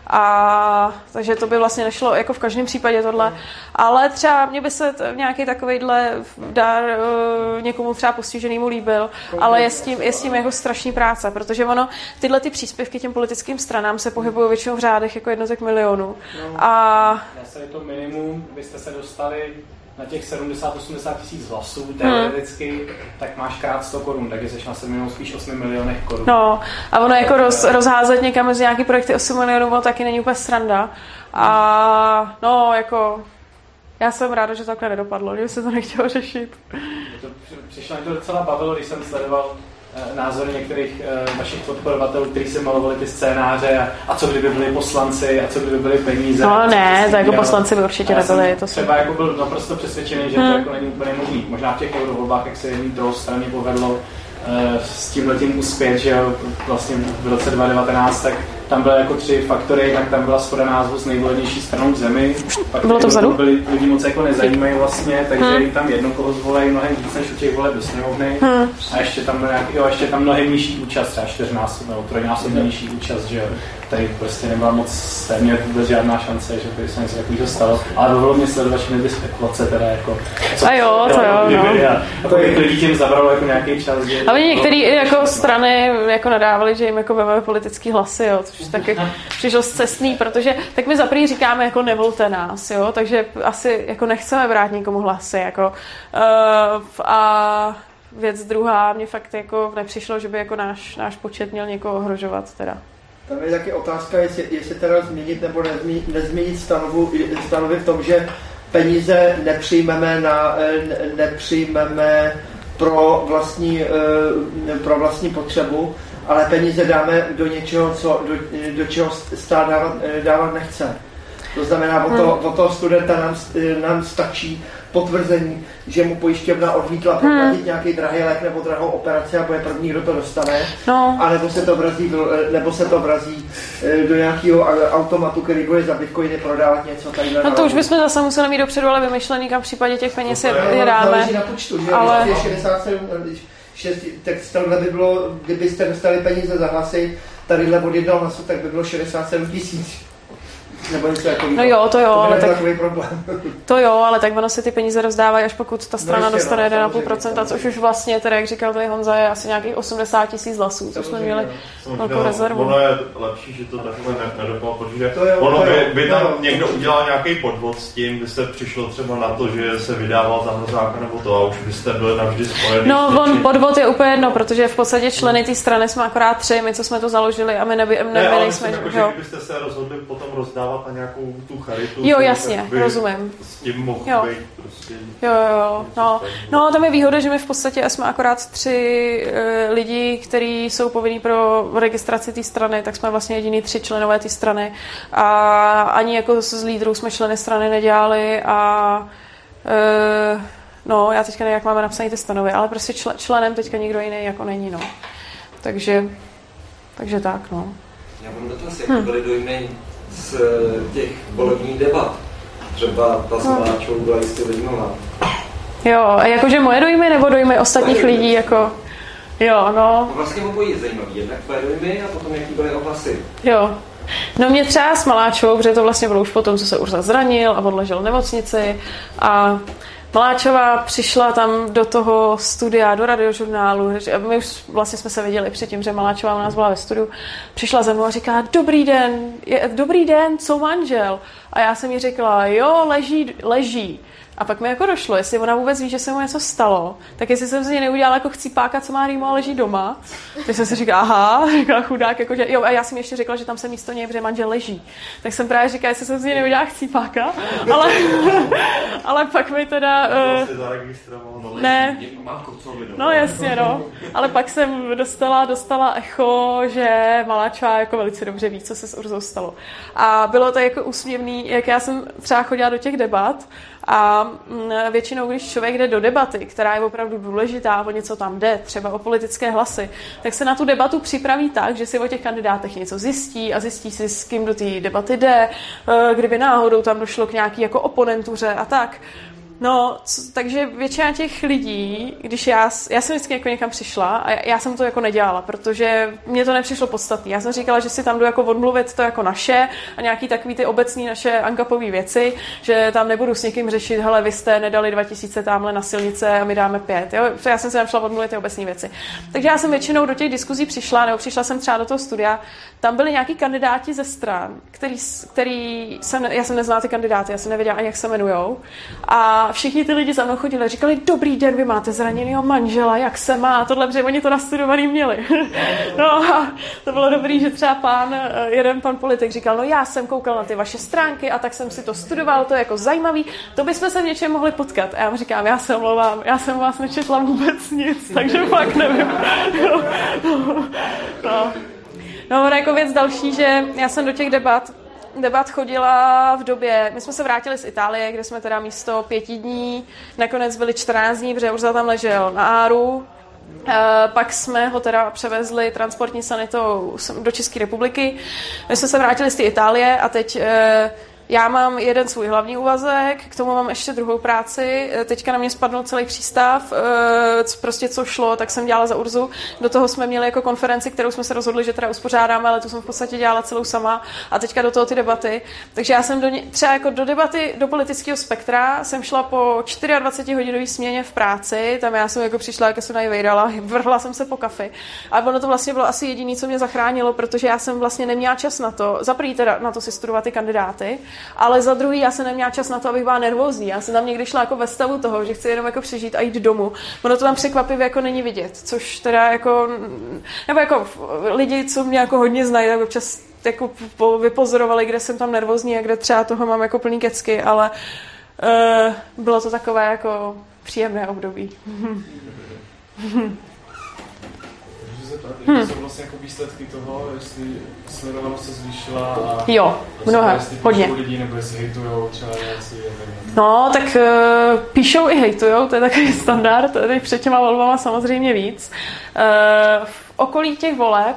A: A takže to by vlastně nešlo jako v každém případě tohle. Ale třeba mě by se t- nějaký takovýhle dar uh, někomu třeba postiženému líbil, ale je s tím, je s tím jako strašný práce, protože ono, tyhle ty příspěvky těm politickým stranám se pohybují většinou v řádech jako jednotek milionů.
B: No, a... je to minimum, byste se dostali na těch 70-80 tisíc hlasů teoreticky, hmm. tak máš krát 100 korun, takže jsi na 7 milionů spíš 8 milionech korun.
A: No a ono jako roz, rozházet někam mezi nějaký projekty 8 milionů, ono taky není úplně sranda. A no jako já jsem ráda, že to takhle nedopadlo, že se to nechtělo řešit.
B: To, přišlo mi to docela bavilo, když jsem sledoval Eh, názory některých uh, vašich podporovatelů, kteří se malovali ty scénáře a, a co kdyby byli poslanci a co kdyby byly peníze.
A: No ne, to jako poslanci by určitě nebyli. To
B: třeba jako byl naprosto přesvědčený, že hmm. to jako není úplně možný. Možná v těch eurovolbách, jak se jedním druhou straně povedlo uh, s tím letím uspět, že jo, vlastně v roce 2019, tak tam byly jako tři faktory, tak tam byla schoda názvu s nejvolenější stranou v zemi.
A: Pak Bylo to vzadu?
B: Byli, lidi moc jako nezajímají vlastně, takže hmm. jim tam jedno koho zvolej mnohem víc než u těch voleb do sněmovny. Hmm. A ještě tam, nějaký, jo, ještě tam mnohem nižší účast, třeba čtyřnásobně nebo trojnásobně nižší účast, že jo tady prostě nebyla moc téměř vůbec žádná šance, že by se něco takového stalo. Ale bylo mě sledovat všechny ty spekulace, teda jako...
A: Co, a jo, to jo, no.
B: A, to lidí tím zabralo jako nějaký čas. Že,
A: a oni některé jako strany jako nadávali, že jim jako veme politický hlasy, jo, což taky přišlo cestný, protože tak my za říkáme jako nevolte nás, jo, takže asi jako nechceme brát nikomu hlasy, jako uh, a věc druhá, mě fakt jako nepřišlo, že by jako náš, náš počet měl někoho ohrožovat teda.
E: Tam je taky otázka, jestli, jestli teda změnit nebo nezměnit, nezměnit stanovu, stanovy v tom, že peníze nepřijmeme, na, nepřijmeme pro, vlastní, eh, pro vlastní potřebu, ale peníze dáme do něčeho, co, do, do čeho stát dávat, dávat nechce. To znamená, o, to, hmm. o toho studenta nám, nám stačí potvrzení, že mu pojišťovna odmítla hmm. proplatit hmm. nějaký drahý lék nebo drahou operaci a bude první, kdo to dostane. No. A nebo se to vrazí, nebo se to vrazí eh, do nějakého automatu, který bude za bitcoiny prodávat něco tady.
A: No to už bychom zase museli mít dopředu, ale vymyšlený, kam v případě těch peněz je, je dáme.
E: na počtu, že ale... 67, 6, tak tohle by bylo, kdybyste dostali peníze za hlasy, tadyhle od jednoho hlasu, tak by bylo 67 tisíc. Nebo něco jako
A: No jo, to jo, to
E: ale tak, takový problém. [LAUGHS]
A: to jo, ale tak ono se ty peníze rozdávají, až pokud ta strana no dostane no, 1,5%, což už vlastně, teda jak říkal tady Honza, je asi nějakých 80 tisíc hlasů, což jsme měli no. velkou rezervu.
C: Ono je lepší, že to takhle nedopadlo, protože to je, ono by, by tam jo. někdo udělal nějaký podvod s tím, by se přišlo třeba na to, že se vydával za mrzáka nebo to a už byste byli navždy spojeni.
A: No, on podvod je úplně jedno, protože v podstatě členy té strany jsme akorát tři, my co jsme to založili a my neby, neby ne, nejsme,
C: jako, že, kdybyste se rozhodli potom rozdávat dávat na nějakou tu charitu.
A: Jo, jasně, rozumím.
C: S tím mohl jo. být prostě...
A: Jo, jo, no. no, tam je výhoda, že my v podstatě jsme akorát tři e, lidi, kteří jsou povinní pro registraci té strany, tak jsme vlastně jediný tři členové té strany. A ani jako z lídrů jsme členy strany nedělali a e, no, já teďka nevím, jak máme napsané ty stanovy, ale prostě čl- členem teďka nikdo jiný jako není, no. Takže, takže tak, no.
F: Já mám dotaz, jak hmm. byly dojmy z eh, těch volebních debat. Třeba ta no. s byla jistě zajímavá.
A: Jo, a jakože moje dojmy nebo dojmy ostatních dojmy. lidí, jako... Jo, no.
F: Vlastně obojí je zajímavý. Jednak tvoje dojmy a potom jaký byly ohlasy.
A: Jo. No mě třeba s Maláčovou, protože to vlastně bylo už potom, co se Urza zranil a odležel v nemocnici a Maláčová přišla tam do toho studia, do radiožurnálu. My už vlastně jsme se viděli předtím, že Maláčová u nás byla ve studiu. Přišla za mnou a říká, dobrý den, je, dobrý den, co manžel? A já jsem jí řekla, jo, leží, leží. A pak mi jako došlo, jestli ona vůbec ví, že se mu něco stalo, tak jestli jsem z něj neudělala jako chcípáka, co má rýmu a leží doma. Tak jsem si říkala, aha, [LAUGHS] říkala chudák, jako, že, jo, a já jsem ještě řekla, že tam se místo něj, protože manžel leží. Tak jsem právě říkala, jestli jsem z něj neudělala chcípáka, [LAUGHS] ale, [LAUGHS] ale pak mi teda... Uh, ne, no jasně, no. Ale pak jsem dostala, dostala echo, že Maláčová jako velice dobře ví, co se s Urzou stalo. A bylo to jako úsměvný, jak já jsem třeba chodila do těch debat, a mm, většinou, když člověk jde do debaty, která je opravdu důležitá, o něco tam jde, třeba o politické hlasy, tak se na tu debatu připraví tak, že si o těch kandidátech něco zjistí a zjistí si, s kým do té debaty jde, eh, kdyby náhodou tam došlo k nějaký jako oponentuře a tak. No, co, takže většina těch lidí, když já, já jsem vždycky jako někam přišla a já jsem to jako nedělala, protože mě to nepřišlo podstatné. Já jsem říkala, že si tam jdu jako odmluvit to jako naše a nějaký takový ty obecní naše ankapové věci, že tam nebudu s někým řešit, hele, vy jste nedali 2000 tamhle na silnice a my dáme pět. Jo? Já jsem se tam šla odmluvit ty obecní věci. Takže já jsem většinou do těch diskuzí přišla, nebo přišla jsem třeba do toho studia, tam byli nějaký kandidáti ze stran, který, který jsem, já jsem neznala ty kandidáty, já jsem nevěděla ani, jak se jmenujou. A všichni ty lidi za mnou chodili a říkali, dobrý den, vy máte zraněného manžela, jak se má, tohle, protože oni to nastudovaný měli. [LAUGHS] no a to bylo dobrý, že třeba pán, eh, jeden pan politik říkal, no já jsem koukal na ty vaše stránky a tak jsem si to studoval, to je jako zajímavý, to bychom se v něčem mohli potkat. A já mu říkám, já se omlouvám, já jsem vás nečetla vůbec nic, [LAUGHS] takže fakt nevím. [LAUGHS] no. No, jako věc další, že já jsem do těch debat debat chodila v době, my jsme se vrátili z Itálie, kde jsme teda místo pěti dní, nakonec byli 14 dní, protože Urza tam ležel na Áru, Uh, pak jsme ho teda převezli transportní sanitou do České republiky. My jsme se vrátili z té Itálie a teď uh, já mám jeden svůj hlavní úvazek, k tomu mám ještě druhou práci. Teďka na mě spadl celý přístav, eh, prostě co šlo, tak jsem dělala za Urzu. Do toho jsme měli jako konferenci, kterou jsme se rozhodli, že teda uspořádáme, ale tu jsem v podstatě dělala celou sama a teďka do toho ty debaty. Takže já jsem do ně, třeba jako do debaty do politického spektra jsem šla po 24 hodinové směně v práci, tam já jsem jako přišla, jak jsem najvejdala, [LAUGHS] vrhla jsem se po kafi. A ono to vlastně bylo asi jediné, co mě zachránilo, protože já jsem vlastně neměla čas na to, za teda na to si studovat ty kandidáty, ale za druhý já jsem neměla čas na to, abych byla nervózní. Já jsem tam někdy šla jako ve stavu toho, že chci jenom jako přežít a jít domů. Ono to tam překvapivě jako není vidět, což teda jako, nebo jako lidi, co mě jako hodně znají, tak občas jako vypozorovali, kde jsem tam nervózní a kde třeba toho mám jako plný kecky, ale uh, bylo to takové jako příjemné období. [LAUGHS]
G: Hmm. jsou vlastně jako výsledky toho, jestli sledovanost se zvýšila a
A: jo, mnohem, hodně.
G: lidi, nebo jestli hejtujou třeba nějací,
A: No, tak uh, píšou i hejtujou, to je takový standard, teď před těma volbama samozřejmě víc. Uh, v okolí těch voleb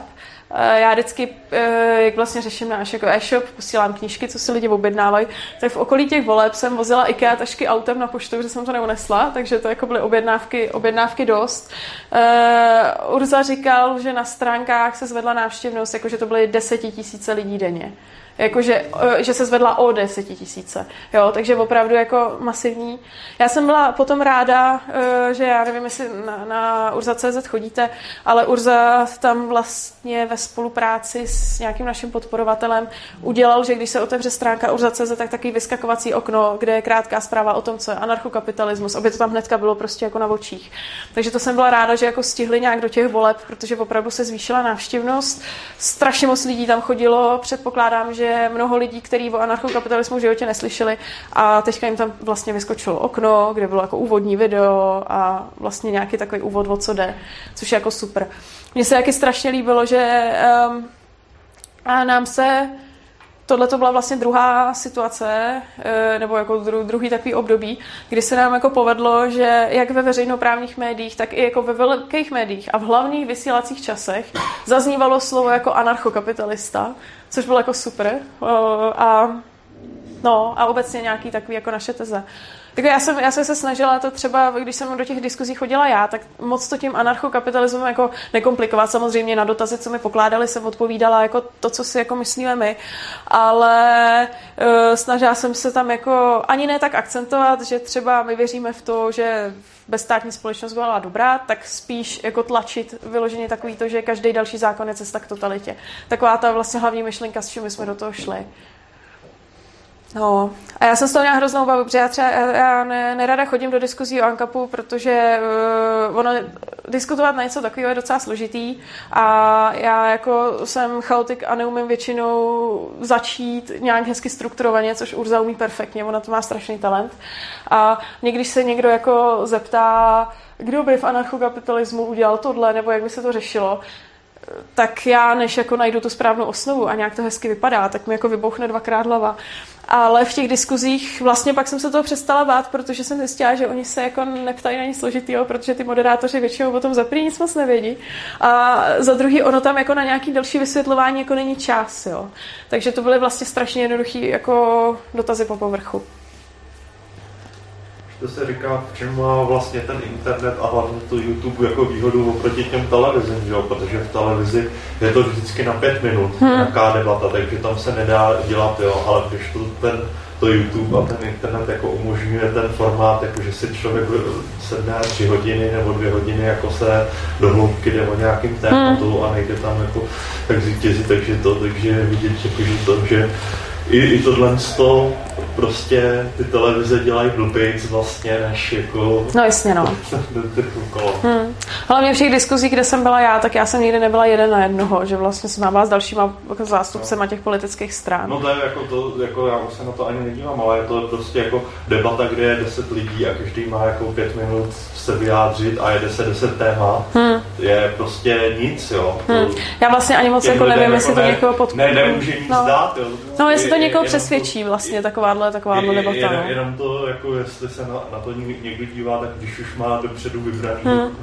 A: já vždycky, eh, jak vlastně řeším náš jako e-shop, posílám knížky, co si lidi objednávají, tak v okolí těch voleb jsem vozila IKEA tašky autem na poštu, že jsem to neunesla, takže to jako byly objednávky, objednávky dost. Uh, Urza říkal, že na stránkách se zvedla návštěvnost, jako že to byly desetitisíce lidí denně jakože, eh, že se zvedla o desetitisíce, jo, takže opravdu jako masivní. Já jsem byla potom ráda, eh, že já nevím, jestli na, na Urza.cz chodíte, ale Urza tam vlastně ve spolupráci s nějakým naším podporovatelem udělal, že když se otevře stránka Urza.cz, tak takový vyskakovací okno, kde je krátká zpráva o tom, co je anarchokapitalismus, aby to tam hnedka bylo prostě jako na očích. Takže to jsem byla ráda, že jako stihli nějak do těch voleb, protože opravdu se zvýšila návštěvnost. Strašně moc lidí tam chodilo, předpokládám, že je mnoho lidí, kteří o anarchokapitalismu v životě neslyšeli a teďka jim tam vlastně vyskočilo okno, kde bylo jako úvodní video a vlastně nějaký takový úvod, o co jde, což je jako super. Mně se taky strašně líbilo, že um, a nám se tohle to byla vlastně druhá situace, eh, nebo jako druhý takový období, kdy se nám jako povedlo, že jak ve veřejnoprávních médiích, tak i jako ve velkých médiích a v hlavních vysílacích časech zaznívalo slovo jako anarchokapitalista, což bylo jako super. A No a obecně nějaký takový jako naše teze. Tak já jsem, já jsem se snažila to třeba, když jsem do těch diskuzí chodila já, tak moc to tím anarchokapitalismem jako nekomplikovat. Samozřejmě na dotazy, co mi pokládali, jsem odpovídala jako to, co si jako myslíme my. Ale uh, snažila jsem se tam jako ani ne tak akcentovat, že třeba my věříme v to, že bezstátní společnost byla dobrá, tak spíš jako tlačit vyloženě takový to, že každý další zákon je cesta k totalitě. Taková ta vlastně hlavní myšlenka, s čím jsme do toho šli. No, a já jsem z toho měla hroznou bavu, protože já třeba já ne, nerada chodím do diskuzí o ANKAPu, protože uh, ono diskutovat na něco takového je docela složitý a já jako jsem chaotik a neumím většinou začít nějak hezky strukturovaně, což Urza umí perfektně, ona to má strašný talent. A mě, když se někdo jako zeptá, kdo by v anarchokapitalismu udělal tohle, nebo jak by se to řešilo, tak já, než jako najdu tu správnou osnovu a nějak to hezky vypadá, tak mi jako vybouchne dvakrát hlava. Ale v těch diskuzích vlastně pak jsem se toho přestala bát, protože jsem zjistila, že oni se jako neptají na nic složitýho, protože ty moderátoři většinou o tom za první nic moc nevědí. A za druhý ono tam jako na nějaký další vysvětlování jako není čas, jo. Takže to byly vlastně strašně jednoduché jako dotazy po povrchu
C: to se říká, v čem má vlastně ten internet a hlavně to YouTube jako výhodu oproti těm televizím, že jo? protože v televizi je to vždycky na pět minut, hmm. nějaká debata, takže tam se nedá dělat, jo, ale když to ten to YouTube a ten internet jako umožňuje ten formát, jako že si člověk sedne tři hodiny nebo dvě hodiny jako se do hloubky jde o nějakým tématu hmm. a nejde tam jako tak zvítězit, takže to, takže vidět, jako, že to, že i, i tohle to prostě ty televize dělají blbějc vlastně, než jako...
A: No jasně, no. hmm. Hlavně v těch diskuzích, kde jsem byla já, tak já jsem nikdy nebyla jeden na jednoho, že vlastně jsem byla s dalšíma jako zástupcema těch politických stran.
C: No to je jako to, jako já už se na to ani nedívám, ale je to prostě jako debata, kde je deset lidí a každý má jako pět minut se vyjádřit a jede se deset témat, hmm. je prostě nic, jo. Hmm.
A: Já vlastně ani moc jako nevím, jestli to někoho podporuje.
C: Ne, nemůže nic no. dát, jo.
A: No, jestli to někoho přesvědčí vlastně, takováhle, takováhle debata.
C: Jenom, no. jenom to, jako jestli se na, na to někdo dívá, tak když už má dopředu vybraný, hmm.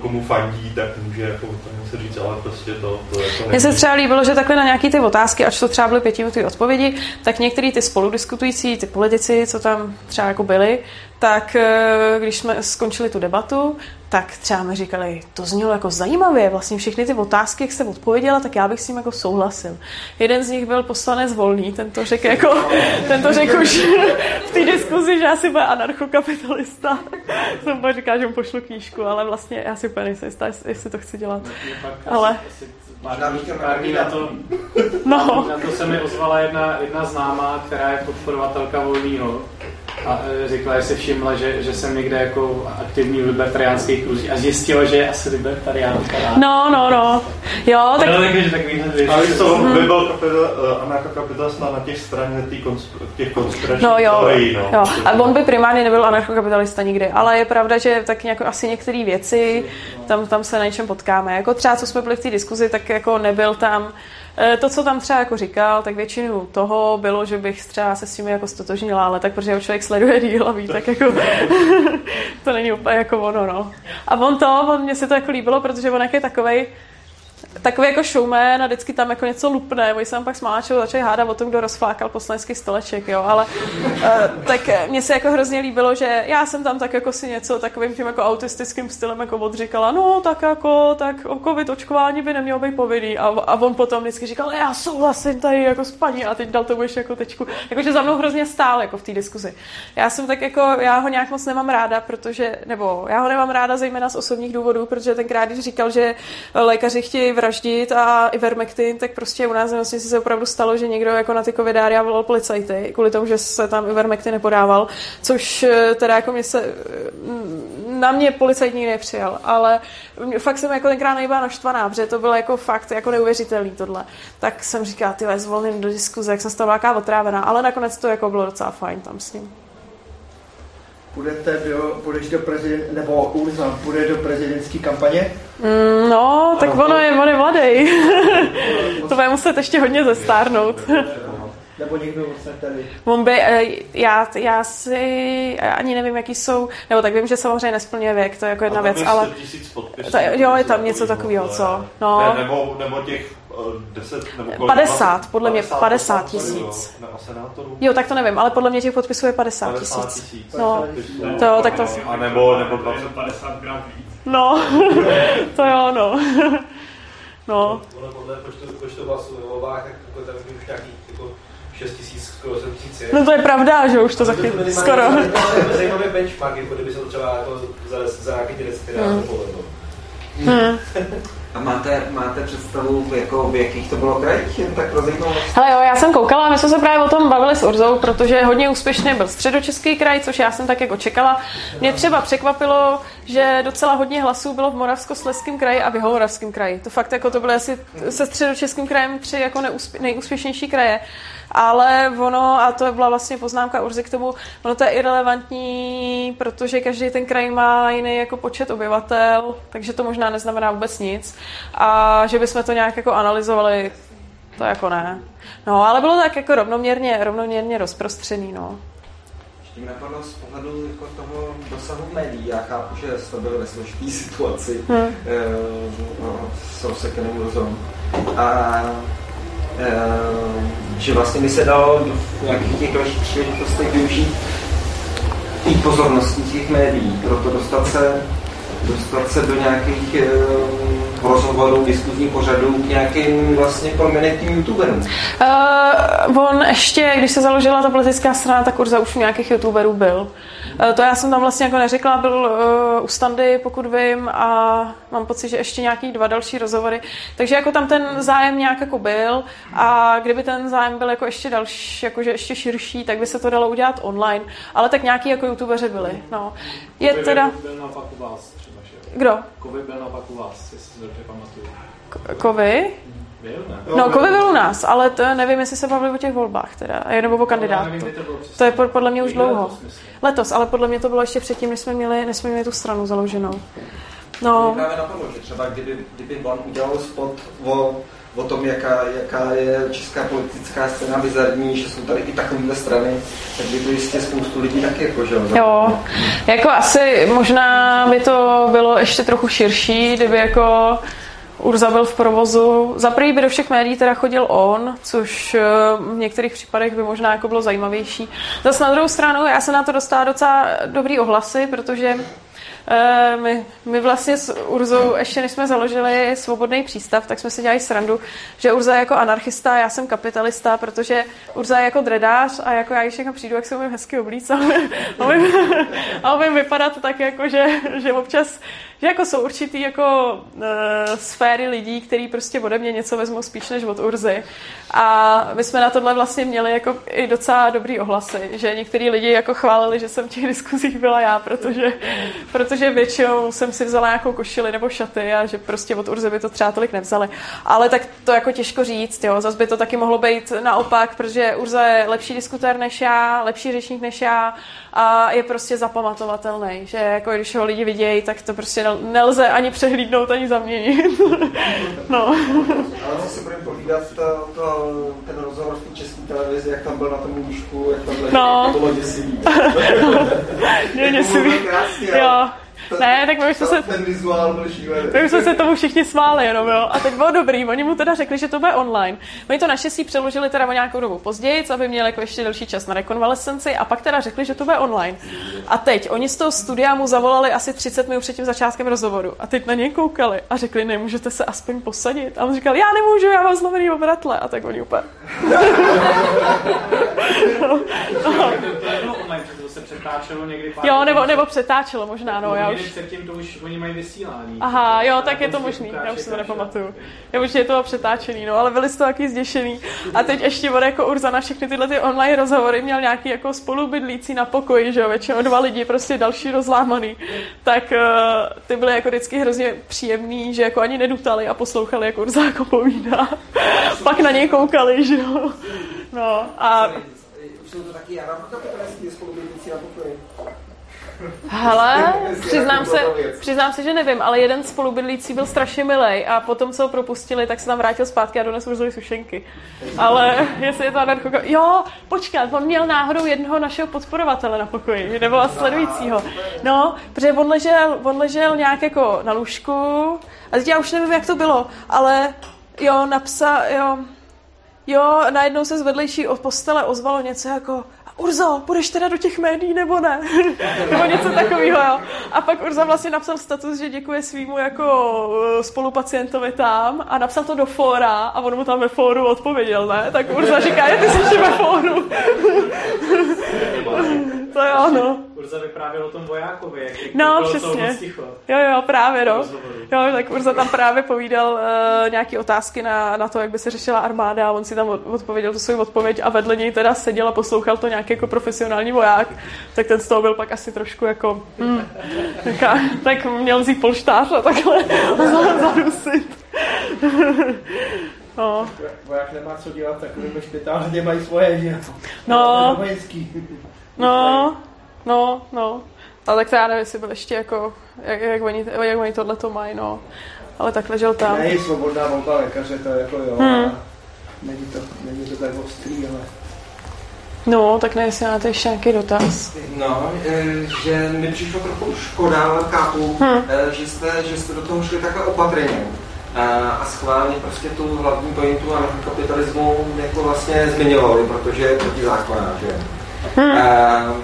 C: komu fandí, tak může jako to se říct, ale prostě to, to jako
A: Mně se třeba líbilo, že takhle na nějaké ty otázky, ač to třeba byly pětiminutové odpovědi, tak některý ty spoludiskutující, ty politici, co tam třeba jako byli, tak eh, když jsme skončili tu debatu, tak třeba mi říkali, to znělo jako zajímavě, vlastně všechny ty otázky, jak jsem odpověděla, tak já bych s tím jako souhlasil. Jeden z nich byl poslanec Volný, ten to řekl jako, ten to řekl už [LAUGHS] v té diskuzi, že asi bude anarchokapitalista. jsem pak říkal, že mu pošlu knížku, ale vlastně já si úplně nejsem jistá, jestli to chci dělat. Ale...
B: Pár, pár dní na to, no. na to se mi ozvala jedna, jedna známá, která je podporovatelka Volnýho a e, řekla, že si všimla, že, že jsem někde jako aktivní v libertariánských kruzích a zjistila, že je asi libertariánka.
A: No, no, no. Jo,
B: tak... No, takže takový
C: Ale to hmm. by byl e, anarchokapitalista na těch straně těch konspiračních
A: no, jo, teorií, no. jo. A on by primárně nebyl anarchokapitalista nikdy, ale je pravda, že tak nějak asi některé věci, tam, tam se na něčem potkáme. Jako třeba, co jsme byli v té diskuzi, tak jako nebyl tam Eh, to, co tam třeba jako říkal, tak většinu toho bylo, že bych třeba se s tím jako stotožnila, ale tak protože člověk sleduje díl a ví, tak jako [LAUGHS] to není úplně jako ono, no. A on to, on, mně se to jako líbilo, protože on jak je takovej, takový jako showman a vždycky tam jako něco lupne. Oni se tam pak s Máčou začali hádat o tom, kdo rozflákal poslanecký stoleček, jo, ale uh, tak mně se jako hrozně líbilo, že já jsem tam tak jako si něco takovým tím jako autistickým stylem jako odříkala, no tak jako, tak o covid očkování by nemělo být povinný a, a on potom vždycky říkal, já souhlasím tady jako s paní a teď dal tomu ještě jako tečku. Jakože za mnou hrozně stál jako v té diskuzi. Já jsem tak jako, já ho nějak moc nemám ráda, protože, nebo já ho nemám ráda zejména z osobních důvodů, protože tenkrát, když říkal, že lékaři chtějí vraždit a Ivermectin, tak prostě u nás vlastně se opravdu stalo, že někdo jako na ty covidária volal policajty, kvůli tomu, že se tam Ivermectin nepodával, což eh, teda jako mě se, mm, na mě policajt nepřijal, ale fakt jsem jako tenkrát nejbyla naštvaná, protože to bylo jako fakt jako neuvěřitelný tohle. Tak jsem říkala, ty zvolím do diskuze, jak jsem z toho otrávená, ale nakonec to jako bylo docela fajn tam s ním
E: budete do, budeš do prezident, nebo Urza bude do prezidentské kampaně?
A: Mm, no, tak ono je, on je mladý. [LAUGHS] to bude muset ještě hodně zestárnout.
E: Nebo někdo tady.
A: On by, eh, já, já si ani nevím, jaký jsou, nebo tak vím, že samozřejmě nesplňuje věk, to je jako jedna věc, ale...
C: To,
A: jo, je tam něco takového, co?
C: No. Ne, nebo, nebo těch 10 nebo
A: kolik? 50, podle mě 50 tisíc. Jo, tak to nevím, ale podle mě těch podpisů je 50 tisíc. No, to, tak to...
C: A nebo, nebo
G: 50 gram víc.
A: No, [LAUGHS] to jo, no. [LAUGHS] No.
F: Ono podle počtu, počtu hlasů ve volbách, tak jako tam už nějaký jako 6 tisíc, skoro 7 tisíc je.
A: No to je pravda, že už to taky skoro.
F: Zajímavý benchmark, jako kdyby se to třeba jako za, za nějaký ty 10 hmm. povedlo.
A: Hmm.
F: A máte, máte představu, jako v jakých to bylo krajích, jen tak pro zajímavost?
A: Hele jo, já jsem koukala, my jsme se právě o tom bavili s Urzou, protože hodně úspěšně byl středočeský kraj, což já jsem tak jako čekala. Mě třeba překvapilo, že docela hodně hlasů bylo v Moravskoslezském kraji a v Jihomoravském kraji. To fakt jako to byly asi se středočeským krajem tři jako neúspě, nejúspěšnější kraje. Ale ono, a to byla vlastně poznámka Urzy k tomu, ono to je irrelevantní, protože každý ten kraj má jiný jako počet obyvatel, takže to možná neznamená vůbec nic. A že bychom to nějak jako analyzovali, to jako ne. No, ale bylo tak jako rovnoměrně, rovnoměrně rozprostřený, no.
F: Mi napadlo z pohledu jako toho dosahu médií. Já chápu, že jste byli ve složité [LAUGHS] situaci hmm. e, no, s rozsekeným rozum. A e, že vlastně by se dalo v nějakých těch dalších příležitostech využít i pozorností těch médií, proto dostat se, dostat se do nějakých e, rozhovorů, diskuzních pořadů k nějakým vlastně prominentním youtuberům?
A: Uh, on ještě, když se založila ta politická strana, tak Urza už nějakých youtuberů byl. Uh, to já jsem tam vlastně jako neřekla, byl uh, u standy, pokud vím, a mám pocit, že ještě nějaký dva další rozhovory. Takže jako tam ten zájem nějak jako byl a kdyby ten zájem byl jako ještě další, jakože ještě širší, tak by se to dalo udělat online. Ale tak nějaký jako youtubeři byli. No.
G: Je teda... Byl naopak u vás?
A: Kdo?
G: Kovy byl naopak u vás, jestli si dobře pamatuju.
A: Kovy?
G: Byl, ne?
A: No, Kovy byl u nás, ale to nevím, jestli se bavili o těch volbách teda, nebo o kandidátu. No, to, to je podle mě už dlouho. Letos, ale podle mě to bylo ještě předtím, než jsme měli, než jsme měli tu stranu založenou.
F: No. Mě právě napadlo, že třeba kdyby, kdyby on udělal spot o o tom, jaká, jaká je česká politická scéna bizarní, že jsou tady i takovéhle strany, tak by to jistě spoustu lidí taky jako, že
A: jo. jako asi možná by to bylo ještě trochu širší, kdyby jako Urza byl v provozu. Za prvý by do všech médií teda chodil on, což eh, v některých případech by možná jako bylo zajímavější. Zase na druhou stranu, já se na to dostala docela dobrý ohlasy, protože my, my vlastně s Urzou, ještě než jsme založili svobodný přístav, tak jsme si dělali srandu, že Urza je jako anarchista, já jsem kapitalista, protože Urza je jako dredář a jako já když někam přijdu, jak se umím hezky oblíct a [LAUGHS] umím, a umím vypadat tak jako, že, že občas že jako jsou určitý jako uh, sféry lidí, kteří prostě ode mě něco vezmou spíš než od Urzy. A my jsme na tohle vlastně měli jako i docela dobrý ohlasy, že některý lidi jako chválili, že jsem v těch diskuzích byla já, protože, protože většinou jsem si vzala nějakou košili nebo šaty a že prostě od Urzy by to třeba tolik nevzali. Ale tak to jako těžko říct, jo. Zas by to taky mohlo být naopak, protože Urza je lepší diskutér než já, lepší řečník než já a je prostě zapamatovatelný, že jako když ho lidi vidějí, tak to prostě nelze ani přehlídnout, ani zaměnit. [LAUGHS] no.
F: Ale co si budeme povídat, to, to, ten rozhovor v té české televizi, jak tam byl na tom lůžku, jak tam leží, no. to bylo děsivý. [LAUGHS]
A: Je děsivý. Jo. Ne, tak my už jsme se...
F: Ten vizuál byl šílený.
A: My už jsme se tomu všichni smáli jenom, jo. A teď bylo dobrý, oni mu teda řekli, že to bude online. Oni to naštěstí přeložili teda o nějakou dobu později, aby měli jako ještě delší čas na rekonvalescenci a pak teda řekli, že to bude online. A teď oni z toho studia mu zavolali asi 30 minut před tím začátkem rozhovoru a teď na něj koukali a řekli, nemůžete se aspoň posadit. A on říkal, já nemůžu, já mám zlomený obratle. A tak oni úplně.
B: no. no se přetáčelo někdy pár
A: Jo, nebo, nebo přetáčelo možná, no, já
B: už... předtím to už oni mají vysílání.
A: Aha, jo, tak je to možný, já už si to nepamatuju. Já už je to přetáčený, no, ale byli toho taky zděšený. A teď ještě on jako Urza na všechny tyhle ty online rozhovory měl nějaký jako spolubydlící na pokoji, že jo, většinou dva lidi, prostě další rozlámaný. Tak uh, ty byly jako vždycky hrozně příjemný, že jako ani nedutali a poslouchali, jak Urza jako povídá. Pak na něj koukali, že jo. No a
F: jsou to taky anarchokapitalisti spolubydlící na pokoji.
A: Hele, [LAUGHS] přiznám se, přiznám se, že nevím, ale jeden spolubydlící byl strašně milej a potom, co ho propustili, tak se tam vrátil zpátky a donesl už sušenky. Ale [LAUGHS] jestli je to anarcho... Jo, počkat, on měl náhodou jednoho našeho podporovatele na pokoji, nebo sledujícího. No, protože on ležel, on ležel nějak jako na lůžku a teď já už nevím, jak to bylo, ale Jo, napsa, jo, jo, najednou se z vedlejší postele ozvalo něco jako Urzo, půjdeš teda do těch médií nebo ne? [LAUGHS] nebo něco takového, jo. A pak Urza vlastně napsal status, že děkuje svýmu jako eh, spolupacientovi tam a napsal to do fóra a on mu tam ve fóru odpověděl, ne? Tak Urza říká, je ty jsi ve fóru. [LAUGHS] to jo, no.
B: Urza vyprávěl o tom vojákovi, jak
A: No, přesně. Jo, jo, právě, no. Jo, tak Urza tam právě povídal uh, nějaké otázky na, na to, jak by se řešila armáda a on si tam odpověděl tu svou odpověď a vedle něj teda seděl a poslouchal to nějaký jako profesionální voják, tak ten z toho byl pak asi trošku jako, hmm, taká, tak měl vzít polštář a takhle [LAUGHS] zarusit.
E: No. Voják nemá co dělat v takovém špitále, kde mají svoje, že
A: No. No, no, no. Ale tak to já nevím, jestli byl ještě jako, jak, jak, oni, jak oni tohle to mají, no. Ale tak ležel tam.
E: Ne, je svobodná volba lékaře, to je jako jo. Hmm. Není to, není to tak ostrý, ale...
A: No, tak ne, jestli máte ještě nějaký dotaz.
F: No, e, že mi přišlo trochu škoda, ale chápu, hmm. že, jste, že jste do toho šli takhle opatrně a schválně prostě tu hlavní pointu a kapitalismu jako vlastně zmiňovali, protože je protizákonná, že? Hmm. A,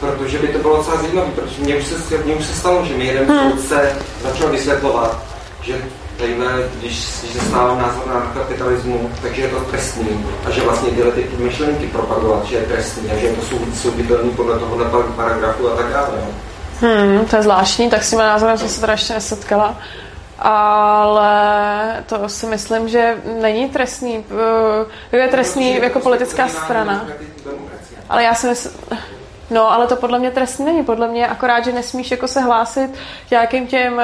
F: protože by to bylo docela zajímavé, protože mně už, se, mně už se stalo, že mi jeden hmm. soudce začal vysvětlovat, že tadyhle, když, když se stává názor na kapitalismu, takže je to trestný a že vlastně tyhle ty myšlenky propagovat, že je trestný a že je to souditelný podle toho paragrafu a tak dále.
A: Hmm, to je zvláštní, tak s tím názorem jsem se teda ještě nesetkala ale to si myslím, že není trestný. Eh, je trestný jako politická strana. Ale já si myslím, no, ale to podle mě trestný není. Podle mě akorát, že nesmíš jako se hlásit nějakým těm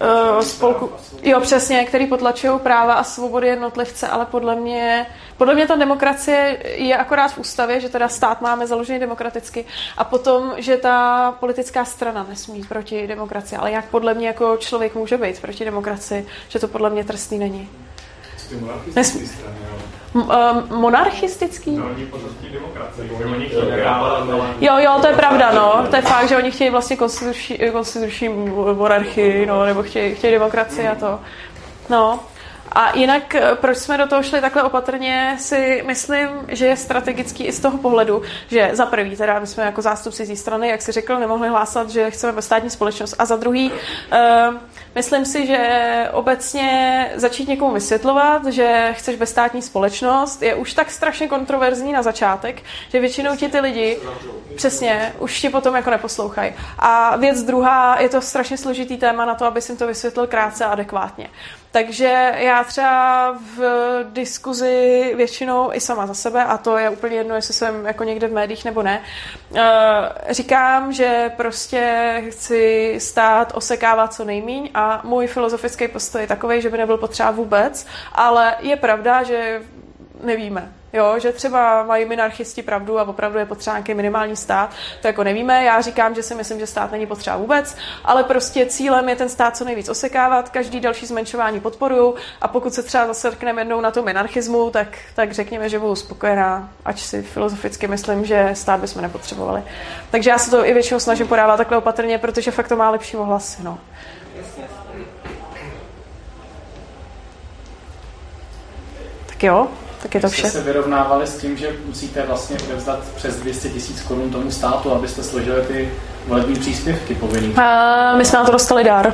A: uh, spolku, jo přesně, který potlačují práva a svobody jednotlivce, ale podle mě podle mě ta demokracie je akorát v ústavě, že teda stát máme založený demokraticky a potom, že ta politická strana nesmí proti demokracii, ale jak podle mě jako člověk může být proti demokracii, že to podle mě trestný není.
G: Monarchistické strany,
A: monarchistický? No, oni Jo, jo, to je pravda, no. To je fakt, že oni chtějí vlastně konstituční, monarchii, no, nebo chtějí, chtějí demokracii a to. No, a jinak, eh, proč jsme do toho šli takhle opatrně, si myslím, že je strategický i z toho pohledu, že za prvý, teda my jsme jako zástupci z strany, jak si řekl, nemohli hlásat, že chceme státní společnost. A za druhý, uh, myslím si, že obecně začít někomu vysvětlovat, že chceš státní společnost, je už tak strašně kontroverzní na začátek, že většinou ti ty lidi přesně už ti potom jako neposlouchají. A věc druhá, je to strašně složitý téma na to, aby jsem to vysvětlil krátce a adekvátně. Takže já třeba v diskuzi většinou i sama za sebe, a to je úplně jedno, jestli jsem jako někde v médiích nebo ne, eh, říkám, že prostě chci stát osekávat co nejmíň a můj filozofický postoj je takový, že by nebyl potřeba vůbec, ale je pravda, že nevíme. Jo, že třeba mají minarchisti pravdu a opravdu je potřeba nějaký minimální stát, to jako nevíme. Já říkám, že si myslím, že stát není potřeba vůbec, ale prostě cílem je ten stát co nejvíc osekávat, každý další zmenšování podporuju a pokud se třeba zasekneme jednou na tom minarchismu, tak, tak řekněme, že budu spokojená, ač si filozoficky myslím, že stát bychom nepotřebovali. Takže já se to i většinou snažím podávat takhle opatrně, protože fakt to má lepší ohlasy. No. Tak jo, tak je to vše.
B: Jste se vyrovnávali s tím, že musíte vlastně odevzdat přes 200 tisíc korun tomu státu, abyste složili ty volební příspěvky povinný?
A: Uh, my jsme na to dostali dár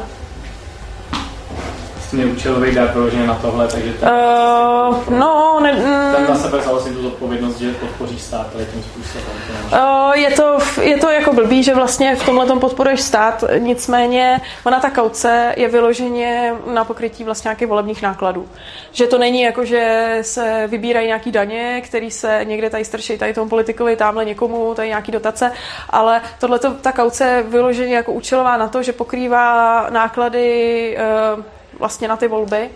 B: vlastně účelový dar vyloženě na tohle, takže to
A: uh, no, ne, mm,
B: na sebe vzal si tu zodpovědnost, že podpoří stát tady tím způsobem.
A: Uh, je, to, je to jako blbý, že vlastně v tomhle podporuješ stát, nicméně ona ta kauce je vyloženě na pokrytí vlastně nějakých volebních nákladů. Že to není jako, že se vybírají nějaký daně, který se někde tady strčí tady tomu politikovi, tamhle někomu, tady nějaký dotace, ale tohle ta kauce je vyloženě jako účelová na to, že pokrývá náklady uh, vlastně na ty volby.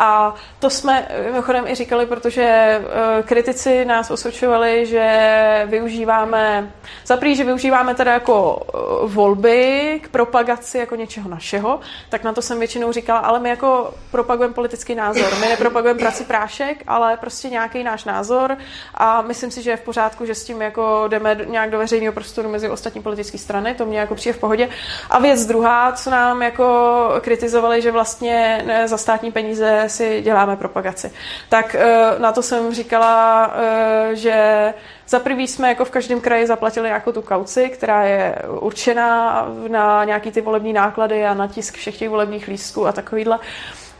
A: A to jsme mimochodem i říkali, protože eh, kritici nás osočovali, že využíváme, za prý, že využíváme teda jako eh, volby k propagaci jako něčeho našeho, tak na to jsem většinou říkala, ale my jako propagujeme politický názor. My nepropagujeme prací prášek, ale prostě nějaký náš názor a myslím si, že je v pořádku, že s tím jako jdeme nějak do veřejného prostoru mezi ostatní politické strany, to mě jako přijde v pohodě. A věc druhá, co nám jako kritizovali, že vlastně za státní peníze si děláme propagaci. Tak uh, na to jsem říkala, uh, že za prvý jsme jako v každém kraji zaplatili nějakou tu kauci, která je určená na nějaký ty volební náklady a na tisk všech těch volebních lístků a takovýhle.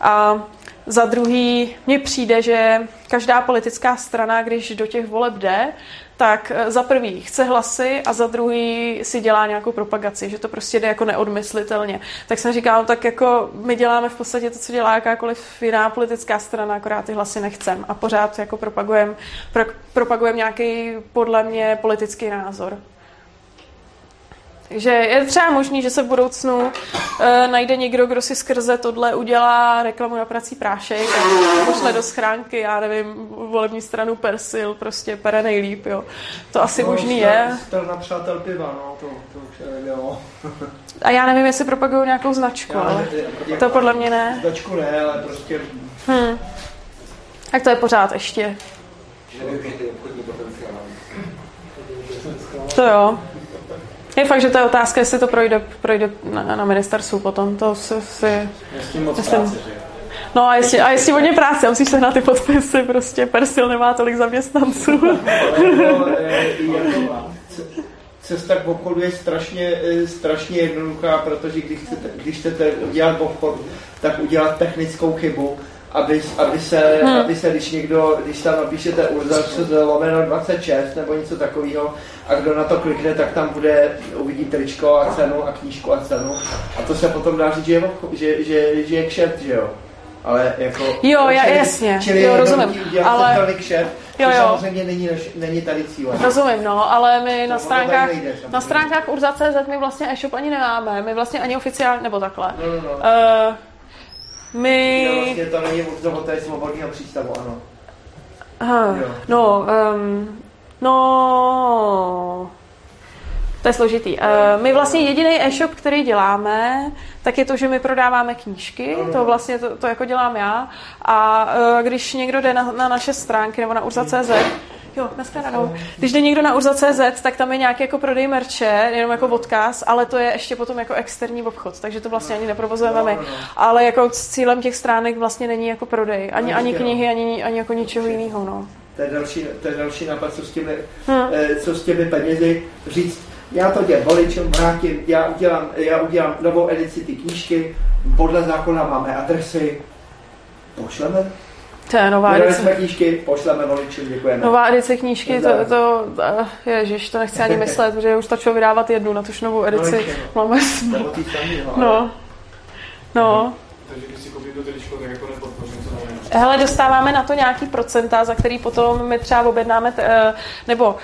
A: A za druhý, mně přijde, že každá politická strana, když do těch voleb jde, tak eh, za prvý chce hlasy a za druhý si dělá nějakou propagaci, že to prostě jde jako neodmyslitelně. Tak jsem říkala, no, tak jako my děláme v podstatě to, co dělá jakákoliv jiná politická strana, akorát ty hlasy nechcem a pořád jako propagujeme pro, propagujem nějaký podle mě politický názor. Takže je třeba možný, že se v budoucnu uh, najde někdo, kdo si skrze tohle udělá reklamu na prací prášek a pošle do schránky, já nevím, volební stranu Persil, prostě pere nejlíp, jo. To asi no, možný je.
E: na přátel piva, no, to, to už jo. [LAUGHS]
A: A já nevím, jestli propagují nějakou značku, já, ale je, to podle mě ne.
E: Značku ne, ale prostě...
A: Hmm. Tak to je pořád ještě. To jo. Je fakt, že to je otázka, jestli to projde, projde na, na ministerstvu potom. To si... si
B: jestli moc myslím, práce, že?
A: No a jestli, a jestli hodně práce, musíš se na ty podpisy, prostě Persil nemá tolik zaměstnanců.
E: cesta k obchodu je strašně, strašně jednoduchá, protože když chcete, když chcete udělat obchod, tak udělat technickou chybu aby, aby, se, hmm. aby se, když někdo, když tam napíšete URL lomeno 26 nebo něco takového a kdo na to klikne, tak tam bude, uvidí tričko a cenu a knížku a cenu a to se potom dá říct, že je, že, že, že je kšet, že jo. Ale jako...
A: Jo, já, jasně, čili jo, rozumím, ale...
E: Kšet, jo, jo. samozřejmě není, není tady cíl.
A: Rozumím, no, ale my na stránkách, nejde, na stránkách urza.cz my vlastně e-shop ani nemáme, my vlastně ani oficiálně, nebo takhle.
E: No, no, no.
A: Uh, my...
E: Jo, vlastně to není od té svobodného přístavu, ano.
A: Aha, no, um, no, to je složitý. Uh, my vlastně jediný e-shop, který děláme, tak je to, že my prodáváme knížky, to vlastně to, to jako dělám já. A uh, když někdo jde na, na naše stránky nebo na urza.cz, Jo, nashledanou. Když jde někdo na urza.cz, tak tam je nějaký jako prodej merče, jenom jako odkaz, ale to je ještě potom jako externí obchod, takže to vlastně ani neprovozujeme my. Ale jako cílem těch stránek vlastně není jako prodej, ani, ani knihy, ani, ani jako ničeho jiného. No.
E: To je další, to je další nápad, co s těmi, hmm. co s těmi penězi říct, já to těm voličům vrátím, já udělám, já udělám novou edici ty knížky, podle zákona máme adresy, pošleme
A: to je nová edice.
E: jsme knížky, pošleme voličům, děkujeme.
A: Nová edice knížky, to, to, eh, ježiš, to nechci ani myslet, protože už stačilo vydávat jednu na tuž novou edici.
E: No,
A: Máme No. No.
G: Takže když si koupím to tričko, tak jako nepodpořím,
A: co Hele, dostáváme na to nějaký procenta, za který potom my třeba objednáme, t- eh, nebo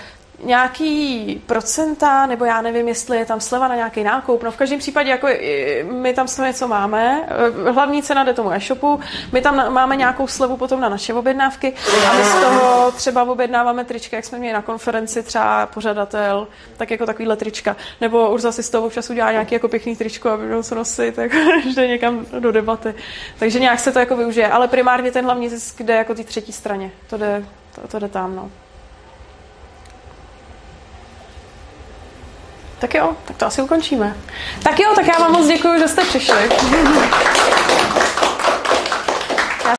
A: nějaký procenta, nebo já nevím, jestli je tam sleva na nějaký nákup. No v každém případě jako my tam s něco máme. Hlavní cena jde tomu e-shopu. My tam máme nějakou slevu potom na naše objednávky a my z toho třeba objednáváme trička, jak jsme měli na konferenci, třeba pořadatel, tak jako takovýhle trička. Nebo už zase z toho občas udělá nějaký jako pěkný tričko, aby bylo co nosit, [LAUGHS] tak jde někam do debaty. Takže nějak se to jako využije. Ale primárně ten hlavní zisk jde jako ty třetí straně. To jde, to, to jde tam, no. Tak jo, tak to asi ukončíme. Tak jo, tak já vám moc děkuji, že jste přišli.